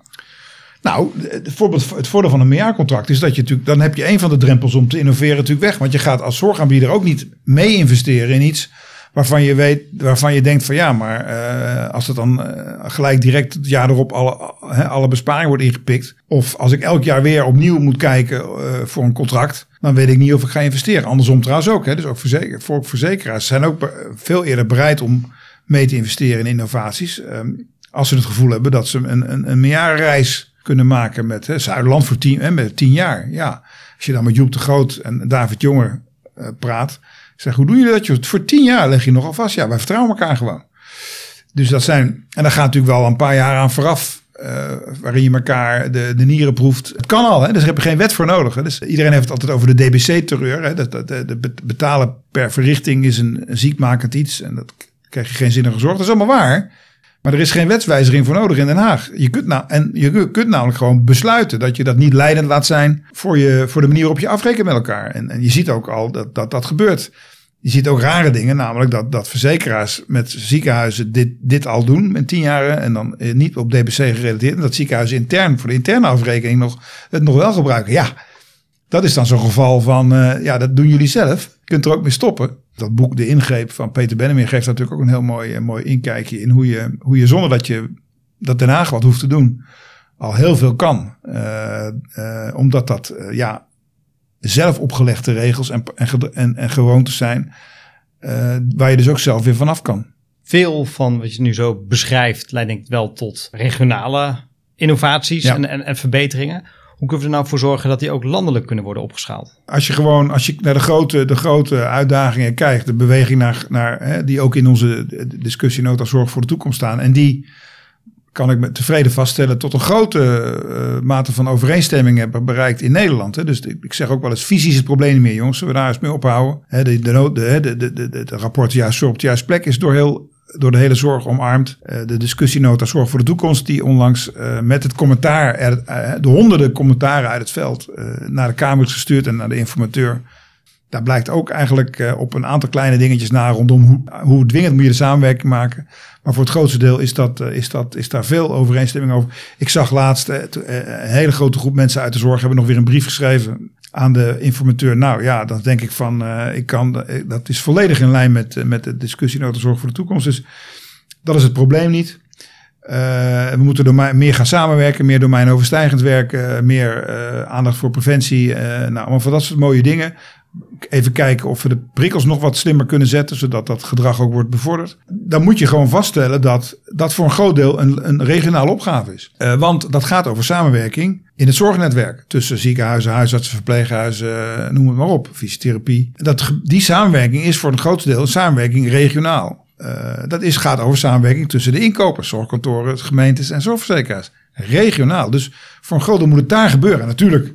Nou, het, het voordeel van een meerjaarcontract is dat je natuurlijk, dan heb je een van de drempels om te innoveren natuurlijk weg. Want je gaat als zorgaanbieder ook niet mee investeren in iets waarvan je weet, waarvan je denkt van ja, maar uh, als het dan uh, gelijk direct het jaar erop alle, uh, alle besparingen wordt ingepikt. Of als ik elk jaar weer opnieuw moet kijken eh, voor een contract, dan weet ik niet of ik ga investeren. Andersom trouwens ook. Hè. Dus ook verzeker, voor verzekeraars zijn ook veel eerder bereid om mee te investeren in innovaties. Um, als ze het gevoel hebben dat ze een, een, een meerjarenreis kunnen maken met hè, Zuiderland voor tien, met tien jaar. Ja, als je dan met Joep de Groot en David Jonger praat zeg, hoe doen jullie dat? Voor tien jaar leg je nogal vast. Ja, wij vertrouwen elkaar gewoon. Dus dat zijn, en dan gaat natuurlijk wel een paar jaar aan vooraf. Uh, waarin je elkaar de, de nieren proeft. Het kan al, hè? dus daar heb je geen wet voor nodig. Hè? Dus iedereen heeft het altijd over de DBC-terreur. Dat, dat, betalen per verrichting is een, een ziekmakend iets. En dat krijg je geen zinnige zorg. Dat is allemaal waar. Maar er is geen wetswijziging voor nodig in Den Haag. Je kunt, nou, en je kunt namelijk gewoon besluiten dat je dat niet leidend laat zijn voor, je, voor de manier waarop je afrekent met elkaar. En, en je ziet ook al dat, dat dat gebeurt. Je ziet ook rare dingen, namelijk dat, dat verzekeraars met ziekenhuizen dit, dit al doen met tien jaar en dan eh, niet op DBC gerelateerd. En dat ziekenhuizen intern voor de interne afrekening nog, het nog wel gebruiken. Ja, dat is dan zo'n geval van, uh, ja, dat doen jullie zelf. Je kunt er ook mee stoppen dat boek De Ingreep van Peter Bennemeer geeft natuurlijk ook een heel mooi, eh, mooi inkijkje in hoe je, hoe je zonder dat je dat Den Haag wat hoeft te doen, al heel veel kan. Uh, uh, omdat dat uh, ja, zelf opgelegde regels en, en, en, en gewoontes zijn, waar je dus ook zelf weer vanaf kan. Veel van wat je nu zo beschrijft leidt denk ik wel tot regionale innovaties ja. en, en, en verbeteringen. Hoe kunnen we er nou voor zorgen dat die ook landelijk kunnen worden opgeschaald? Als je gewoon, als je naar de grote, de grote uitdagingen kijkt, de beweging naar, naar hè, die ook in onze discussienota zorg voor de toekomst staan. En die kan ik met tevreden vaststellen tot een grote uh, mate van overeenstemming hebben bereikt in Nederland. Hè. Dus ik zeg ook wel eens, fysisch het probleem niet meer, jongens. Zullen we daar eens mee ophouden? Hè, de, de, de, de, de rapport juist op de juiste plek is door heel door de hele zorg omarmd. Uh, de discussienota Zorg voor de Toekomst, die onlangs uh, met het commentaar, uh, de honderden commentaren uit het veld naar de Kamer is gestuurd en naar de informateur. Daar blijkt ook eigenlijk op een aantal kleine dingetjes na rondom hoe, hoe dwingend moet je de samenwerking maken. Maar voor het grootste deel is, dat, is, dat, is daar veel overeenstemming over. Ik zag laatst een hele grote groep mensen uit de zorg hebben nog weer een brief geschreven aan de informateur. Nou ja, dan denk ik van, uh, ik kan, eh, dat is volledig in lijn met, eh, met de discussie over de zorg voor de toekomst. Dus dat is het probleem niet. We moeten meer gaan samenwerken, meer domeinoverstijgend werken, meer aandacht voor preventie. Nou, allemaal van dat soort mooie dingen. Even kijken of we de prikkels nog wat slimmer kunnen zetten, zodat dat gedrag ook wordt bevorderd. Dan moet je gewoon vaststellen dat dat voor een groot deel een, een regionale opgave is. Uh, want dat gaat over samenwerking in het zorgnetwerk tussen ziekenhuizen, huisartsen, verpleeghuizen, noem het maar op, fysiotherapie. Dat, die samenwerking is voor een groot deel een samenwerking regionaal. Uh, dat is, gaat over samenwerking tussen de inkopers, zorgkantoren, gemeentes en zorgverzekeraars. Regionaal. Dus voor een groot deel moet het daar gebeuren. natuurlijk,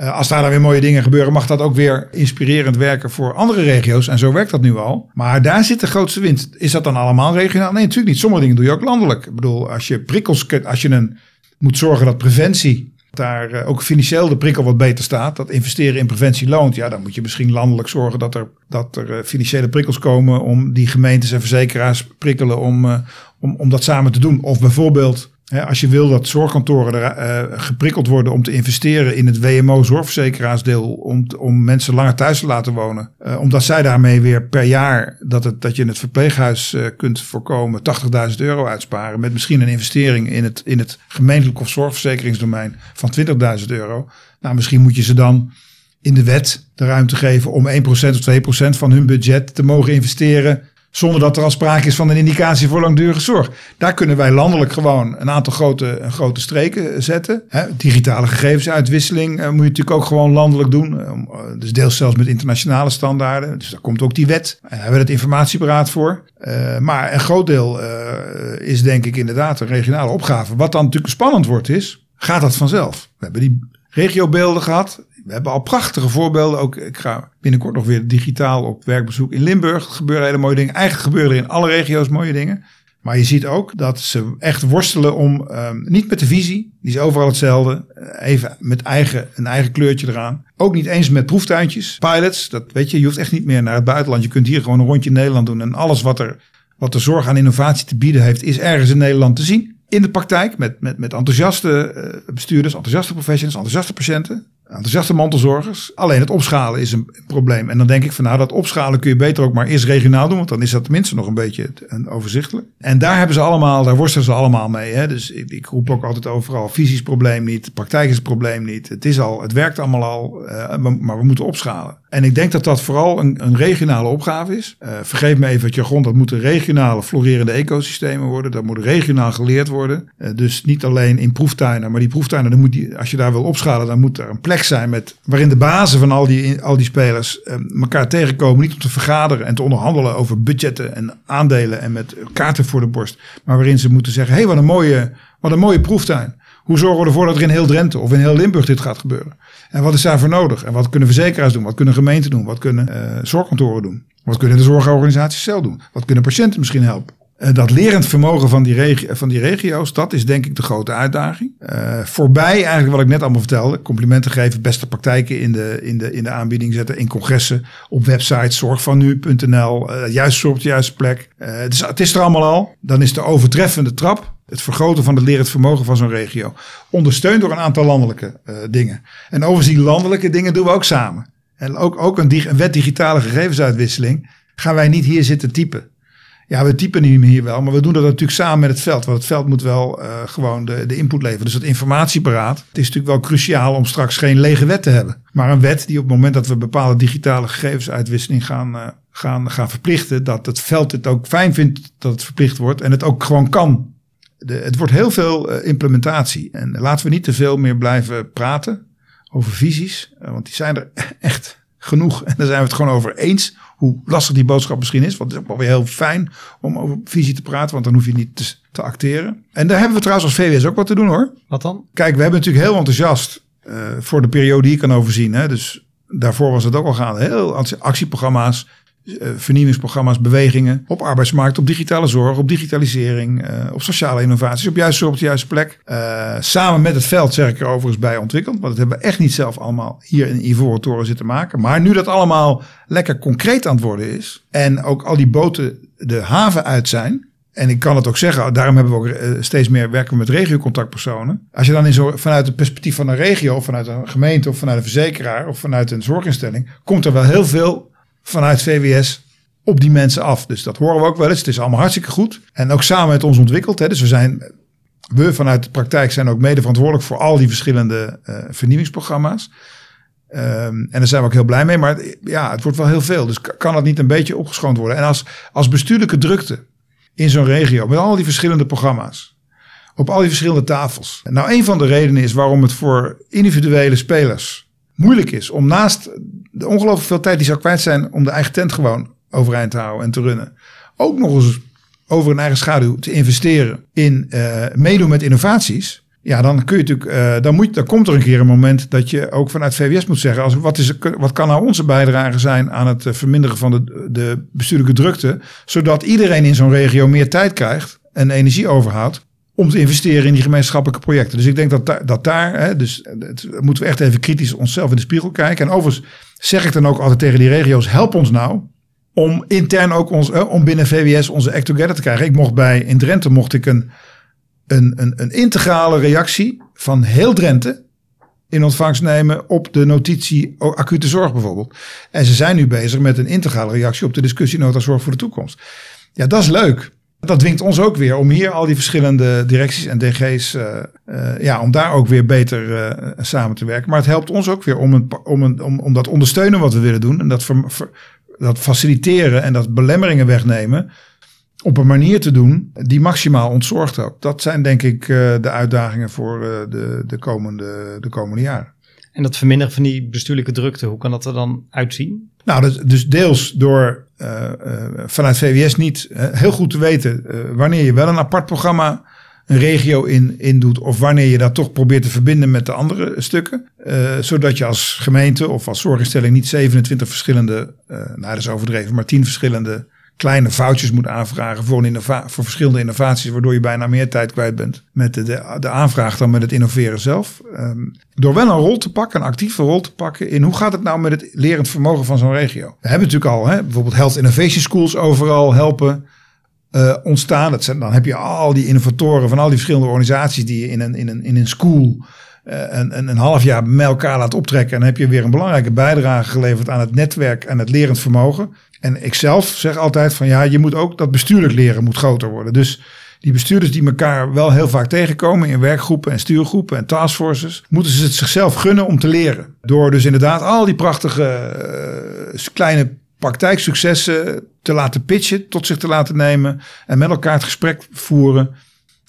uh, als daar dan weer mooie dingen gebeuren, mag dat ook weer inspirerend werken voor andere regio's. En zo werkt dat nu al. Maar daar zit de grootste winst. Is dat dan allemaal regionaal? Nee, natuurlijk niet. Sommige dingen doe je ook landelijk. Ik bedoel, als je prikkels, als je een, moet zorgen dat preventie daar uh, ook financieel de prikkel wat beter staat, dat investeren in preventie loont, ja, dan moet je misschien landelijk zorgen dat er, dat er uh, financiële prikkels komen om die gemeentes en verzekeraars prikkelen om, om, om dat samen te doen. Of bijvoorbeeld als je wil dat zorgkantoren er, uh, geprikkeld worden om te investeren in het WMO-zorgverzekeraarsdeel, om, om mensen langer thuis te laten wonen, uh, omdat zij daarmee weer per jaar dat, het, dat je in het verpleeghuis uh, kunt voorkomen 80.000 euro uitsparen, met misschien een investering in het, in het gemeentelijk of zorgverzekeringsdomein van 20.000 euro. Nou, misschien moet je ze dan in de wet de ruimte geven om 1% of 2% van hun budget te mogen investeren zonder dat er al sprake is van een indicatie voor langdurige zorg. Daar kunnen wij landelijk gewoon een aantal grote, grote streken zetten. digitale gegevensuitwisseling uh, moet je natuurlijk ook gewoon landelijk doen. Uh, dus deels zelfs met internationale standaarden. Dus daar komt ook die wet. Daar hebben we het informatieberaad voor. Maar een groot deel is denk ik inderdaad een regionale opgave. Wat dan natuurlijk spannend wordt is, gaat dat vanzelf? We hebben die regiobeelden gehad. We hebben al prachtige voorbeelden. Ook, ik ga binnenkort nog weer digitaal op werkbezoek in Limburg. Er gebeuren hele mooie dingen. Eigenlijk gebeuren er in alle regio's mooie dingen. Maar je ziet ook dat ze echt worstelen om, um, niet met de visie, die is overal hetzelfde, eh, even met eigen, een eigen kleurtje eraan. Ook niet eens met proeftuintjes, pilots, dat weet je, je hoeft echt niet meer naar het buitenland. Je kunt hier gewoon een rondje in Nederland doen en alles wat er, wat de zorg aan innovatie te bieden heeft, is ergens in Nederland te zien. In de praktijk met, met, met enthousiaste uh, bestuurders, enthousiaste professionals, enthousiaste patiënten enthousiaste mantelzorgers. Alleen het opschalen is een probleem. En dan denk ik van nou, dat opschalen kun je beter ook maar eerst regionaal doen. Want dan is dat tenminste nog een beetje overzichtelijk. En daar hebben ze allemaal, daar worstelen ze allemaal mee. Hè? Dus ik, ik roep ook altijd overal, fysisch probleem niet, praktijk is het probleem niet. Het is al, het werkt allemaal al, uh, maar we moeten opschalen. En ik denk dat dat vooral een, een regionale opgave is. Uh, vergeef me even het jargon, dat moeten regionale florerende ecosystemen worden. Dat moet regionaal geleerd worden. Uh, dus niet alleen in proeftuinen, maar die proeftuinen, moet die, als je daar wil opschalen, dan moet er een plek zijn met, waarin de bazen van al die, al die spelers uh, elkaar tegenkomen. Niet om te vergaderen en te onderhandelen over budgetten en aandelen en met kaarten voor de borst. Maar waarin ze moeten zeggen, hé hey, wat, een mooie, wat een mooie proeftuin. Hoe zorgen we ervoor dat er in heel Drenthe of in heel Limburg dit gaat gebeuren? En wat is daarvoor nodig? En wat kunnen verzekeraars doen? Wat kunnen gemeenten doen? Wat kunnen uh, zorgkantoren doen? Wat kunnen de zorgorganisaties zelf doen? Wat kunnen patiënten misschien helpen? Uh, dat lerend vermogen van die, van die regio's, dat is denk ik de grote uitdaging. Uh, voorbij eigenlijk wat ik net allemaal vertelde. Complimenten geven, beste praktijken in de, in de, in de aanbieding zetten. In congressen, op websites, zorgvannu.nl. Uh, juist op de juiste plek. Dus het is er allemaal al. Dan is de overtreffende trap het vergroten van het lerend vermogen van zo'n regio. Ondersteund door een aantal landelijke uh, dingen. En overigens die landelijke dingen doen we ook samen. En ook, ook een, wet digitale gegevensuitwisseling gaan wij niet hier zitten typen. Ja, we typen meer hier wel, maar we doen dat natuurlijk samen met het veld. Want het veld moet wel uh, gewoon de, de input leveren. Dus het informatieberaad. Het is natuurlijk wel cruciaal om straks geen lege wet te hebben. Maar een wet die op het moment dat we bepaalde digitale gegevensuitwisseling gaan, uh, gaan, gaan verplichten. Dat het veld het ook fijn vindt dat het verplicht wordt. En het ook gewoon kan de, het wordt heel veel uh, implementatie. En laten we niet te veel meer blijven praten over visies. Want die zijn er <laughs> echt genoeg. En daar zijn we het gewoon over eens. Hoe lastig die boodschap misschien is. Want het is ook wel weer heel fijn om over visie te praten. Want dan hoef je niet te, te acteren. En daar hebben we trouwens als VWS ook wat te doen hoor. Wat dan? Kijk, we hebben natuurlijk heel enthousiast uh, voor de periode die ik kan overzien. Hè. Dus daarvoor was het ook al gaande. Heel actieprogramma's vernieuwingsprogramma's, bewegingen op arbeidsmarkt, op digitale zorg, op digitalisering, uh, op sociale innovaties, op juiste op de juiste plek. Uh, samen met het veld zeg ik er overigens bij ontwikkeld, want dat hebben we echt niet zelf allemaal hier in Ivoren Toren zitten maken. Maar nu dat allemaal lekker concreet aan het worden is en ook al die boten de haven uit zijn, en ik kan het ook zeggen, daarom hebben we ook steeds meer werken met regiocontactpersonen. Als je dan in zo, vanuit het perspectief van een regio, vanuit een gemeente, of vanuit een verzekeraar, of vanuit een zorginstelling, komt er wel heel veel vanuit VWS op die mensen af. Dus dat horen we ook wel eens. Het is allemaal hartstikke goed. En ook samen met ons ontwikkeld. Hè. Dus we zijn, we vanuit de praktijk zijn ook mede verantwoordelijk voor al die verschillende uh, vernieuwingsprogramma's. Ehm, en daar zijn we ook heel blij mee. Maar ja, het wordt wel heel veel. Dus kan dat niet een beetje opgeschoond worden? En als, als bestuurlijke drukte in zo'n regio, met al die verschillende programma's, op al die verschillende tafels. Nou, een van de redenen is waarom het voor individuele spelers moeilijk is om naast de ongelooflijk veel tijd die zou kwijt zijn om de eigen tent gewoon overeind te houden en te runnen, ook nog eens over een eigen schaduw te investeren in uh, meedoen met innovaties. Ja, dan kun je natuurlijk, uh, dan, moet, dan komt er een keer een moment dat je ook vanuit VWS moet zeggen: als, wat, is, wat kan nou onze bijdrage zijn aan het eh, verminderen van de, de bestuurlijke drukte, zodat iedereen in zo'n regio meer tijd krijgt en energie overhoudt om te investeren in die gemeenschappelijke projecten. Dus ik denk dat, daar, dat daar, hè, dus het, moeten we echt even kritisch onszelf in de spiegel kijken. En overigens zeg ik dan ook altijd tegen die regio's: help ons nou om intern ook ons, om binnen VWS onze act together te krijgen. Ik mocht bij, in Drenthe mocht ik een een, een, een integrale reactie van heel Drenthe in ontvangst nemen op de notitie acute zorg bijvoorbeeld. En ze zijn nu bezig met een integrale reactie op de discussie nota zorg voor de toekomst. Ja, dat is leuk. Dat dwingt ons ook weer om hier al die verschillende directies en DG's, uh, uh, ja, om daar ook weer beter uh, samen te werken. Maar het helpt ons ook weer om, een, om, een, om, om dat ondersteunen wat we willen doen en dat, ver, ver, dat faciliteren en dat belemmeringen wegnemen op een manier te doen die maximaal ontzorgt ook. Dat zijn denk ik de uitdagingen voor de, de, komende, de komende jaren. En dat verminderen van die bestuurlijke drukte, hoe kan dat er dan uitzien? Nou, dus, dus deels door vanuit VWS niet heel goed te weten wanneer je wel een apart programma een regio in, in doet. Of wanneer je dat toch probeert te verbinden met de andere stukken. zodat je als gemeente of als zorginstelling niet 27 verschillende, nou dat is overdreven, maar 10 verschillende kleine foutjes moet aanvragen voor, voor verschillende innovaties, waardoor je bijna meer tijd kwijt bent met de, de, aanvraag dan met het innoveren zelf. Um, door wel een rol te pakken, een actieve rol te pakken in hoe gaat het nou met het lerend vermogen van zo'n regio. We hebben natuurlijk al hè, bijvoorbeeld Health Innovation Schools overal helpen. Uh, ontstaan. Dat zijn, dan heb je al die innovatoren van al die verschillende organisaties die je in een, in een, in een school een, een, een, half jaar met elkaar laat optrekken. En heb je weer een belangrijke bijdrage geleverd aan het netwerk en het lerend vermogen. En ik zelf zeg altijd van ja, je moet ook dat bestuurlijk leren moet groter worden. Dus die bestuurders die elkaar wel heel vaak tegenkomen in werkgroepen en stuurgroepen en taskforces, moeten ze het zichzelf gunnen om te leren. Door dus inderdaad al die prachtige uh, kleine praktijksuccessen te laten pitchen, tot zich te laten nemen en met elkaar het gesprek voeren.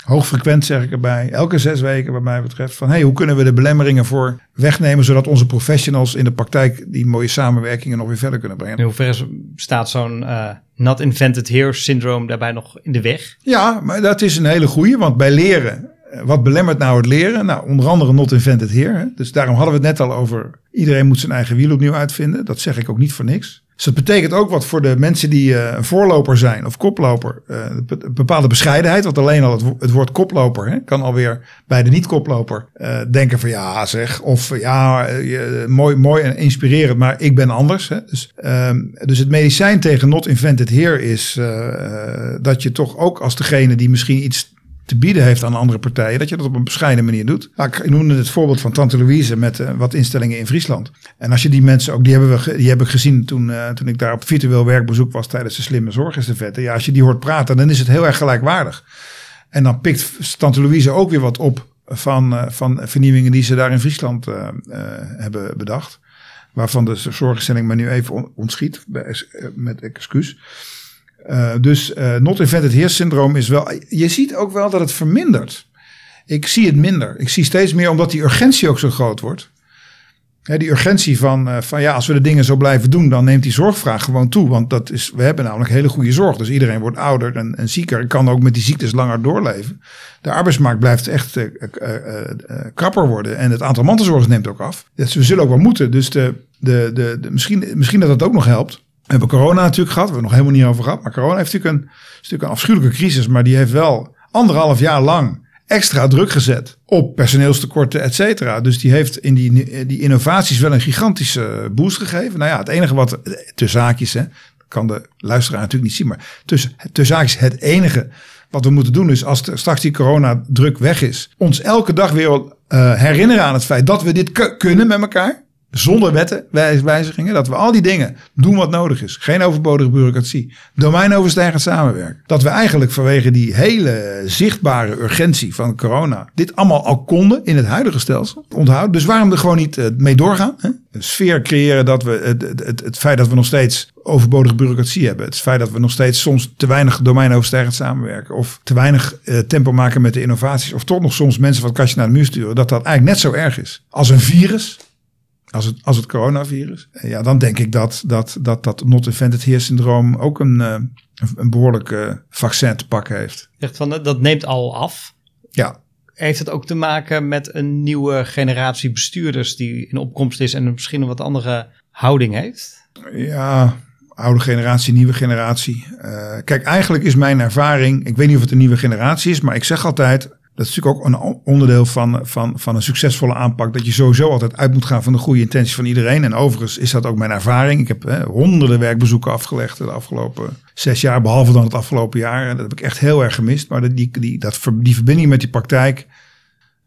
Hoogfrequent zeg ik erbij, elke zes weken wat mij betreft, van hey, hoe kunnen we de belemmeringen voor wegnemen, zodat onze professionals in de praktijk die mooie samenwerkingen nog weer verder kunnen brengen. In hoeverre staat zo'n uh, not invented here syndroom daarbij nog in de weg? Ja, maar dat is een hele goede, want bij leren, eh, wat belemmert nou het leren? Nou, onder andere not invented here. Hè? Dus daarom hadden we het net al over, iedereen moet zijn eigen wiel opnieuw uitvinden. Dat zeg ik ook niet voor niks. Dus dat betekent ook wat voor de mensen die uh, een voorloper zijn of koploper. Een bepaalde bescheidenheid. Want alleen al het, het woord koploper hè, kan alweer bij de niet-koploper uh, denken van ja zeg. Of ja, mooi, mooi en inspirerend, maar ik ben anders. Hè. Dus, um, dus het medicijn tegen not invented here is dat je toch ook als degene die misschien iets te bieden heeft aan andere partijen, dat je dat op een bescheiden manier doet. Ik noemde het voorbeeld van Tante Louise met uh, wat instellingen in Friesland. En als je die mensen ook, die hebben we, die heb ik gezien toen, uh, toen ik daar op virtueel werkbezoek was tijdens de slimme zorgestafette. Ja, als je die hoort praten, dan is het heel erg gelijkwaardig. En dan pikt Tante Louise ook weer wat op van, uh, van vernieuwingen die ze daar in Friesland hebben bedacht. Waarvan de zorginstelling me nu even ontschiet, met excuus. Uh, dus uh, not invented here syndroom is wel. Je ziet ook wel dat het vermindert. Ik zie het minder. Ik zie steeds meer omdat die urgentie ook zo groot wordt. Hè, die urgentie van, uh, van ja, als we de dingen zo blijven doen, dan neemt die zorgvraag gewoon toe. Want dat is, we hebben namelijk hele goede zorg. Dus iedereen wordt ouder en, en zieker en kan ook met die ziektes langer doorleven. De arbeidsmarkt blijft echt krapper worden en het aantal mantelzorgers neemt ook af. Dus we zullen ook wel moeten. Dus de, de, de, misschien, misschien dat dat ook nog helpt. We hebben corona natuurlijk gehad, we hebben nog helemaal niet over gehad. Maar corona heeft natuurlijk een, natuurlijk een afschuwelijke crisis, maar die heeft wel anderhalf jaar lang extra druk gezet op personeelstekorten, et cetera. Dus die heeft in die, die innovaties wel een gigantische boost gegeven. Nou ja, het enige wat, tussen zaakjes, hè, kan de luisteraar natuurlijk niet zien, maar tussen, het enige wat we moeten doen is, als straks die coronadruk weg is, ons elke dag weer uh, herinneren aan het feit dat we dit kunnen met elkaar. Zonder wetten, wijzigingen, dat we al die dingen doen wat nodig is. Geen overbodige bureaucratie. Domeinoverstijgend samenwerken. Dat we eigenlijk vanwege die hele zichtbare urgentie van corona dit allemaal al konden in het huidige stelsel. Onthouden. Dus waarom er gewoon niet eh, mee doorgaan? Hè? Een sfeer creëren dat we het, het, het, feit dat we nog steeds overbodige bureaucratie hebben. Het feit dat we nog steeds soms te weinig domeinoverstijgend samenwerken. Of te weinig uh, tempo maken met de innovaties. Of toch nog soms mensen van het kastje naar de muur sturen. Dat dat eigenlijk net zo erg is als een virus als het, als het coronavirus. Ja, dan denk ik dat dat, dat, dat not invented here syndroom ook een, uh, een behoorlijk uh, vaccin te pakken heeft. Echt van, dat neemt al af. Ja. Heeft het ook te maken met een nieuwe generatie bestuurders die in opkomst is en misschien een wat andere houding heeft? Ja, oude generatie, nieuwe generatie. Uh, kijk, eigenlijk is mijn ervaring, ik weet niet of het een nieuwe generatie is, maar ik zeg altijd, dat is natuurlijk ook een onderdeel van, van, van een succesvolle aanpak. Dat je sowieso altijd uit moet gaan van de goede intentie van iedereen. En overigens is dat ook mijn ervaring. Ik heb hè, honderden werkbezoeken afgelegd de afgelopen zes jaar. Behalve dan het afgelopen jaar. En dat heb ik echt heel erg gemist. Maar die, die, dat, die verbinding met die praktijk.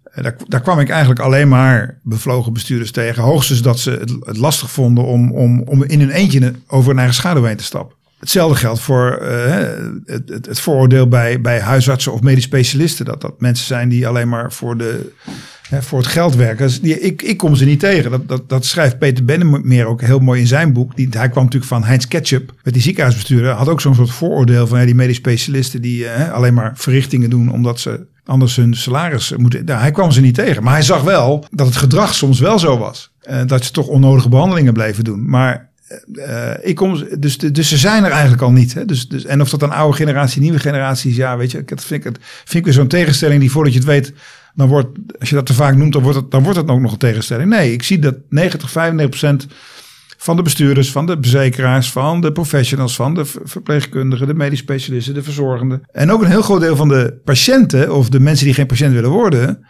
Eh, daar, daar kwam ik eigenlijk alleen maar bevlogen bestuurders tegen. Hoogstens dat ze het, lastig vonden om, om, om in hun eentje over een eigen schaduw heen te stappen. Hetzelfde geldt voor uh, het, het, vooroordeel bij, bij huisartsen of medisch specialisten. Dat dat mensen zijn die alleen maar voor, de, voor het geld werken. Dus die, ik, ik kom ze niet tegen. Dat, dat, dat schrijft Peter Bennemeer ook heel mooi in zijn boek. Die, hij kwam natuurlijk van Heinz Ketchup, met die ziekenhuisbestuurder. Had ook zo'n soort vooroordeel van hè, die medisch specialisten die uh, alleen maar verrichtingen doen omdat ze anders hun salaris moeten. Nou, hij kwam ze niet tegen. Maar hij zag wel dat het gedrag soms wel zo was. Uh, dat ze toch onnodige behandelingen bleven doen. Maar uh, ik kom, dus, dus ze zijn er eigenlijk al niet. Hè? Dus, dus, en of dat een oude generatie, nieuwe generaties, ja, weet je, dat vind ik, het, vind ik weer zo'n tegenstelling die voordat je het weet, dan wordt, als je dat te vaak noemt, dan wordt het, dan wordt het ook nog een tegenstelling. Nee, ik zie dat 90, 95 procent van de bestuurders, van de verzekeraars, van de professionals, van de verpleegkundigen, de medisch specialisten, de verzorgenden. En ook een heel groot deel van de patiënten of de mensen die geen patiënt willen worden,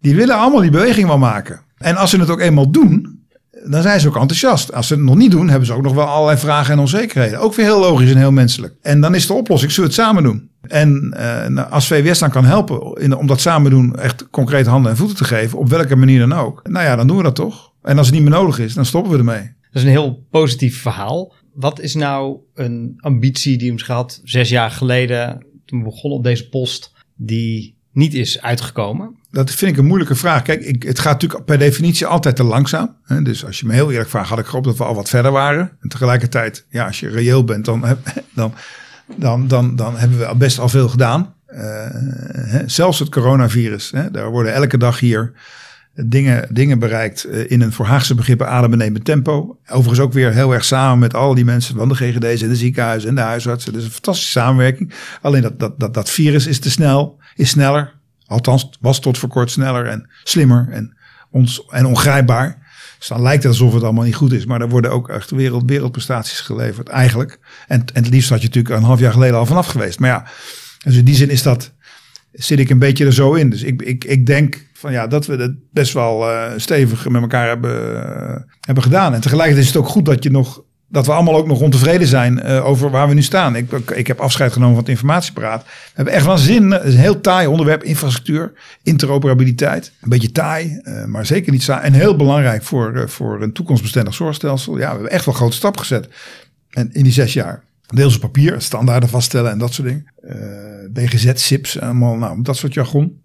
die willen allemaal die beweging wel maken. En als ze het ook eenmaal doen, dan zijn ze ook enthousiast. Als ze het nog niet doen, hebben ze ook nog wel allerlei vragen en onzekerheden. Ook weer heel logisch en heel menselijk. En dan is de oplossing, zullen we het samen doen? En uh, als VWS dan kan helpen in, om dat samen doen, echt concreet handen en voeten te geven, op welke manier dan ook. Nou ja, dan doen we dat toch. En als het niet meer nodig is, dan stoppen we ermee. Dat is een heel positief verhaal. Wat is nou een ambitie die hem gehad zes jaar geleden, toen we begonnen op deze post, die niet is uitgekomen? Dat vind ik een moeilijke vraag. Kijk, ik, het gaat natuurlijk per definitie altijd te langzaam. Hè? Dus als je me heel eerlijk vraagt, had ik gehoopt dat we al wat verder waren. En tegelijkertijd, ja, als je reëel bent, dan, <laughs> dan, dan, dan, dan hebben we best al veel gedaan. Uh, hè? Zelfs het coronavirus, hè? daar worden elke dag hier dingen, dingen bereikt uh, in een voor Haagse begrippen adembenemend tempo. Overigens ook weer heel erg samen met al die mensen van de GGD's en de ziekenhuizen en de huisartsen. Dus een fantastische samenwerking. Alleen dat, dat, dat, dat virus is te snel, is sneller. Althans, was tot voor kort sneller en slimmer en, ons, en ongrijpbaar. Dus dan lijkt het alsof het allemaal niet goed is. Maar er worden ook echt wereld, wereldprestaties geleverd, eigenlijk. En, en het liefst had je natuurlijk een half jaar geleden al vanaf geweest. Maar ja, dus in die zin is dat, zit ik een beetje er zo in. Dus ik, ik, ik denk van ja, dat we het best wel uh, stevig met elkaar hebben, uh, hebben gedaan. En tegelijkertijd is het ook goed dat je nog dat we allemaal ook nog ontevreden zijn uh, over waar we nu staan. Ik, ik heb afscheid genomen van het informatieparaat. We hebben echt wel zin. Het is een heel taai onderwerp. Infrastructuur, interoperabiliteit. Een beetje taai, uh, maar zeker niet saai. En heel belangrijk voor, voor een toekomstbestendig zorgstelsel. Ja, we hebben echt wel grote stap gezet. En in die zes jaar. Deels op papier, standaarden vaststellen en dat soort dingen. BGZ, SIPS, allemaal nou, dat soort jargon.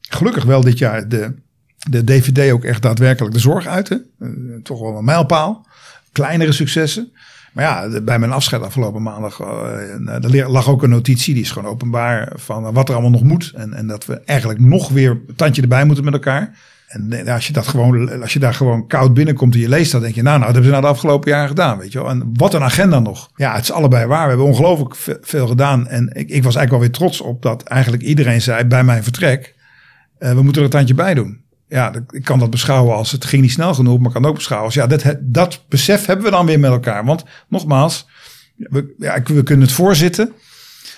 Gelukkig wel dit jaar de, de DVD ook echt daadwerkelijk de zorg uit. toch wel een mijlpaal kleinere successen. Maar ja, bij mijn afscheid afgelopen maandag, uh, er lag ook een notitie, die is gewoon openbaar, van wat er allemaal nog moet. En, en dat we eigenlijk nog weer een tandje erbij moeten met elkaar. En als je, dat gewoon, als je daar gewoon koud binnenkomt en je leest dat, denk je, nou, nou, dat hebben ze nou de afgelopen jaren gedaan, weet je wel. En wat een agenda nog. Ja, het is allebei waar. We hebben ongelooflijk veel gedaan. En ik, ik was eigenlijk wel weer trots op dat eigenlijk iedereen zei bij mijn vertrek, we moeten er een tandje bij doen ja, ik kan dat beschouwen als het ging niet snel genoeg, maar kan ook beschouwen als ja, dat, dat besef hebben we dan weer met elkaar. Want nogmaals, we, ja, we kunnen het voorzitten.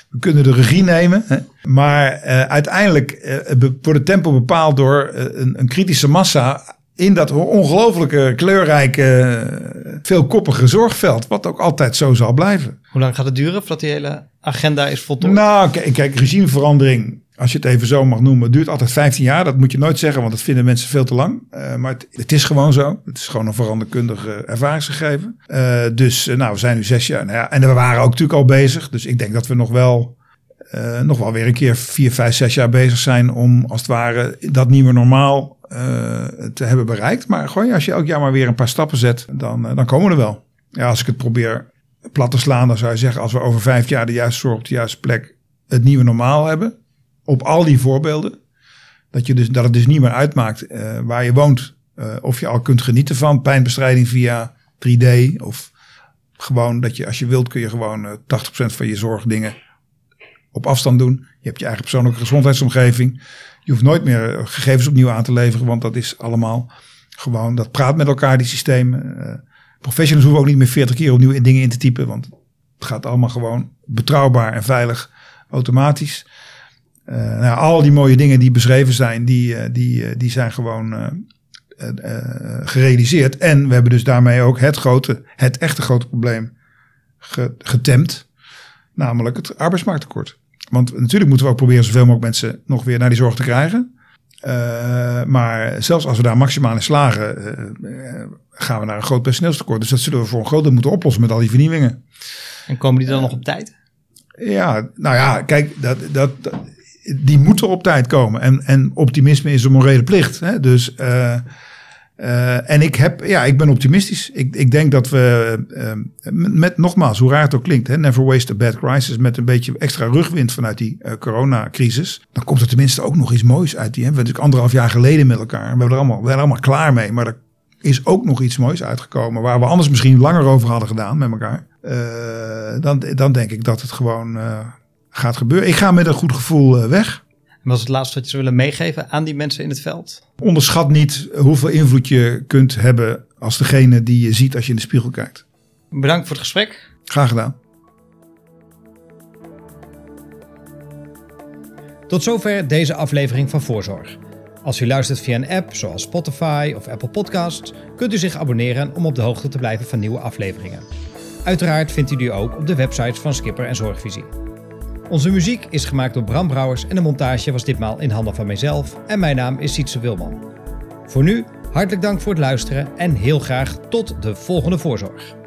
We kunnen de regie nemen. Hè, maar uh, uiteindelijk uh, wordt het tempo bepaald door uh, een, een, kritische massa in dat ongelooflijke, kleurrijke, veelkoppige zorgveld. Wat ook altijd zo zal blijven. Hoe lang gaat het duren voordat die hele agenda is voltooid? Nou, kijk, kijk regimeverandering als je het even zo mag noemen, duurt altijd 15 jaar. Dat moet je nooit zeggen, want dat vinden mensen veel te lang. Uh, maar het, is gewoon zo. Het is gewoon een veranderkundig ervaringsgegeven. Uh, dus nou, we zijn nu zes jaar. Nou ja, en we waren ook natuurlijk al bezig. Dus ik denk dat we nog wel, nog wel weer een keer vier, vijf, zes jaar bezig zijn om als het ware dat nieuwe normaal te hebben bereikt. Maar gewoon als je elk jaar maar weer een paar stappen zet, dan, dan komen we er wel. Ja, als ik het probeer plat te slaan, dan zou je zeggen, als we over vijf jaar de juiste zorg op de juiste plek het nieuwe normaal hebben, op al die voorbeelden, dat, je dus, dat het dus niet meer uitmaakt uh, waar je woont, uh, of je al kunt genieten van pijnbestrijding via 3D, of gewoon dat je als je wilt kun je gewoon uh, 80% van je zorgdingen op afstand doen. Je hebt je eigen persoonlijke gezondheidsomgeving. Je hoeft nooit meer gegevens opnieuw aan te leveren, want dat is allemaal gewoon, dat praat met elkaar, die systemen. Professionals hoeven ook niet meer 40 keer opnieuw dingen in te typen, want het gaat allemaal gewoon betrouwbaar en veilig automatisch. Uh, nou, al die mooie dingen die beschreven zijn, die, uh, die, uh, die zijn gewoon gerealiseerd. En we hebben dus daarmee ook het grote, het echte grote probleem getemd. Namelijk het arbeidsmarkttekort. Want natuurlijk moeten we ook proberen zoveel mogelijk mensen nog weer naar die zorg te krijgen. maar zelfs als we daar maximaal in slagen, gaan we naar een groot personeelstekort. Dus dat zullen we voor een groot deel moeten oplossen met al die vernieuwingen. En komen die dan nog op tijd? Ja, nou ja, kijk, dat, dat, die moeten op tijd komen. En, en optimisme is een morele plicht. Hè? Dus, uh, uh, en ik, heb, ja, ik ben optimistisch. Ik, ik denk dat we, uh, met nogmaals, hoe raar het ook klinkt, hè, never waste a bad crisis, met een beetje extra rugwind vanuit die coronacrisis, dan komt er tenminste ook nog iets moois uit. Die hebben we natuurlijk anderhalf jaar geleden met elkaar. We, hebben er allemaal, we er allemaal klaar mee. Maar er is ook nog iets moois uitgekomen, waar we anders misschien langer over hadden gedaan met elkaar. dan, dan denk ik dat het gewoon gaat gebeuren. Ik ga met een goed gevoel uh, weg. En was het laatste wat je zou willen meegeven aan die mensen in het veld? Onderschat niet hoeveel invloed je kunt hebben als degene die je ziet als je in de spiegel kijkt. Bedankt voor het gesprek. Graag gedaan. Tot zover deze aflevering van Voorzorg. Als u luistert via een app zoals Spotify of Apple Podcasts, kunt u zich abonneren om op de hoogte te blijven van nieuwe afleveringen. Uiteraard vindt u die ook op de websites van Skipper en Zorgvisie. Onze muziek is gemaakt door Bram Brouwers en de montage was ditmaal in handen van mijzelf en mijn naam is Sietse Wilman. Voor nu, hartelijk dank voor het luisteren en heel graag tot de volgende voorzorg.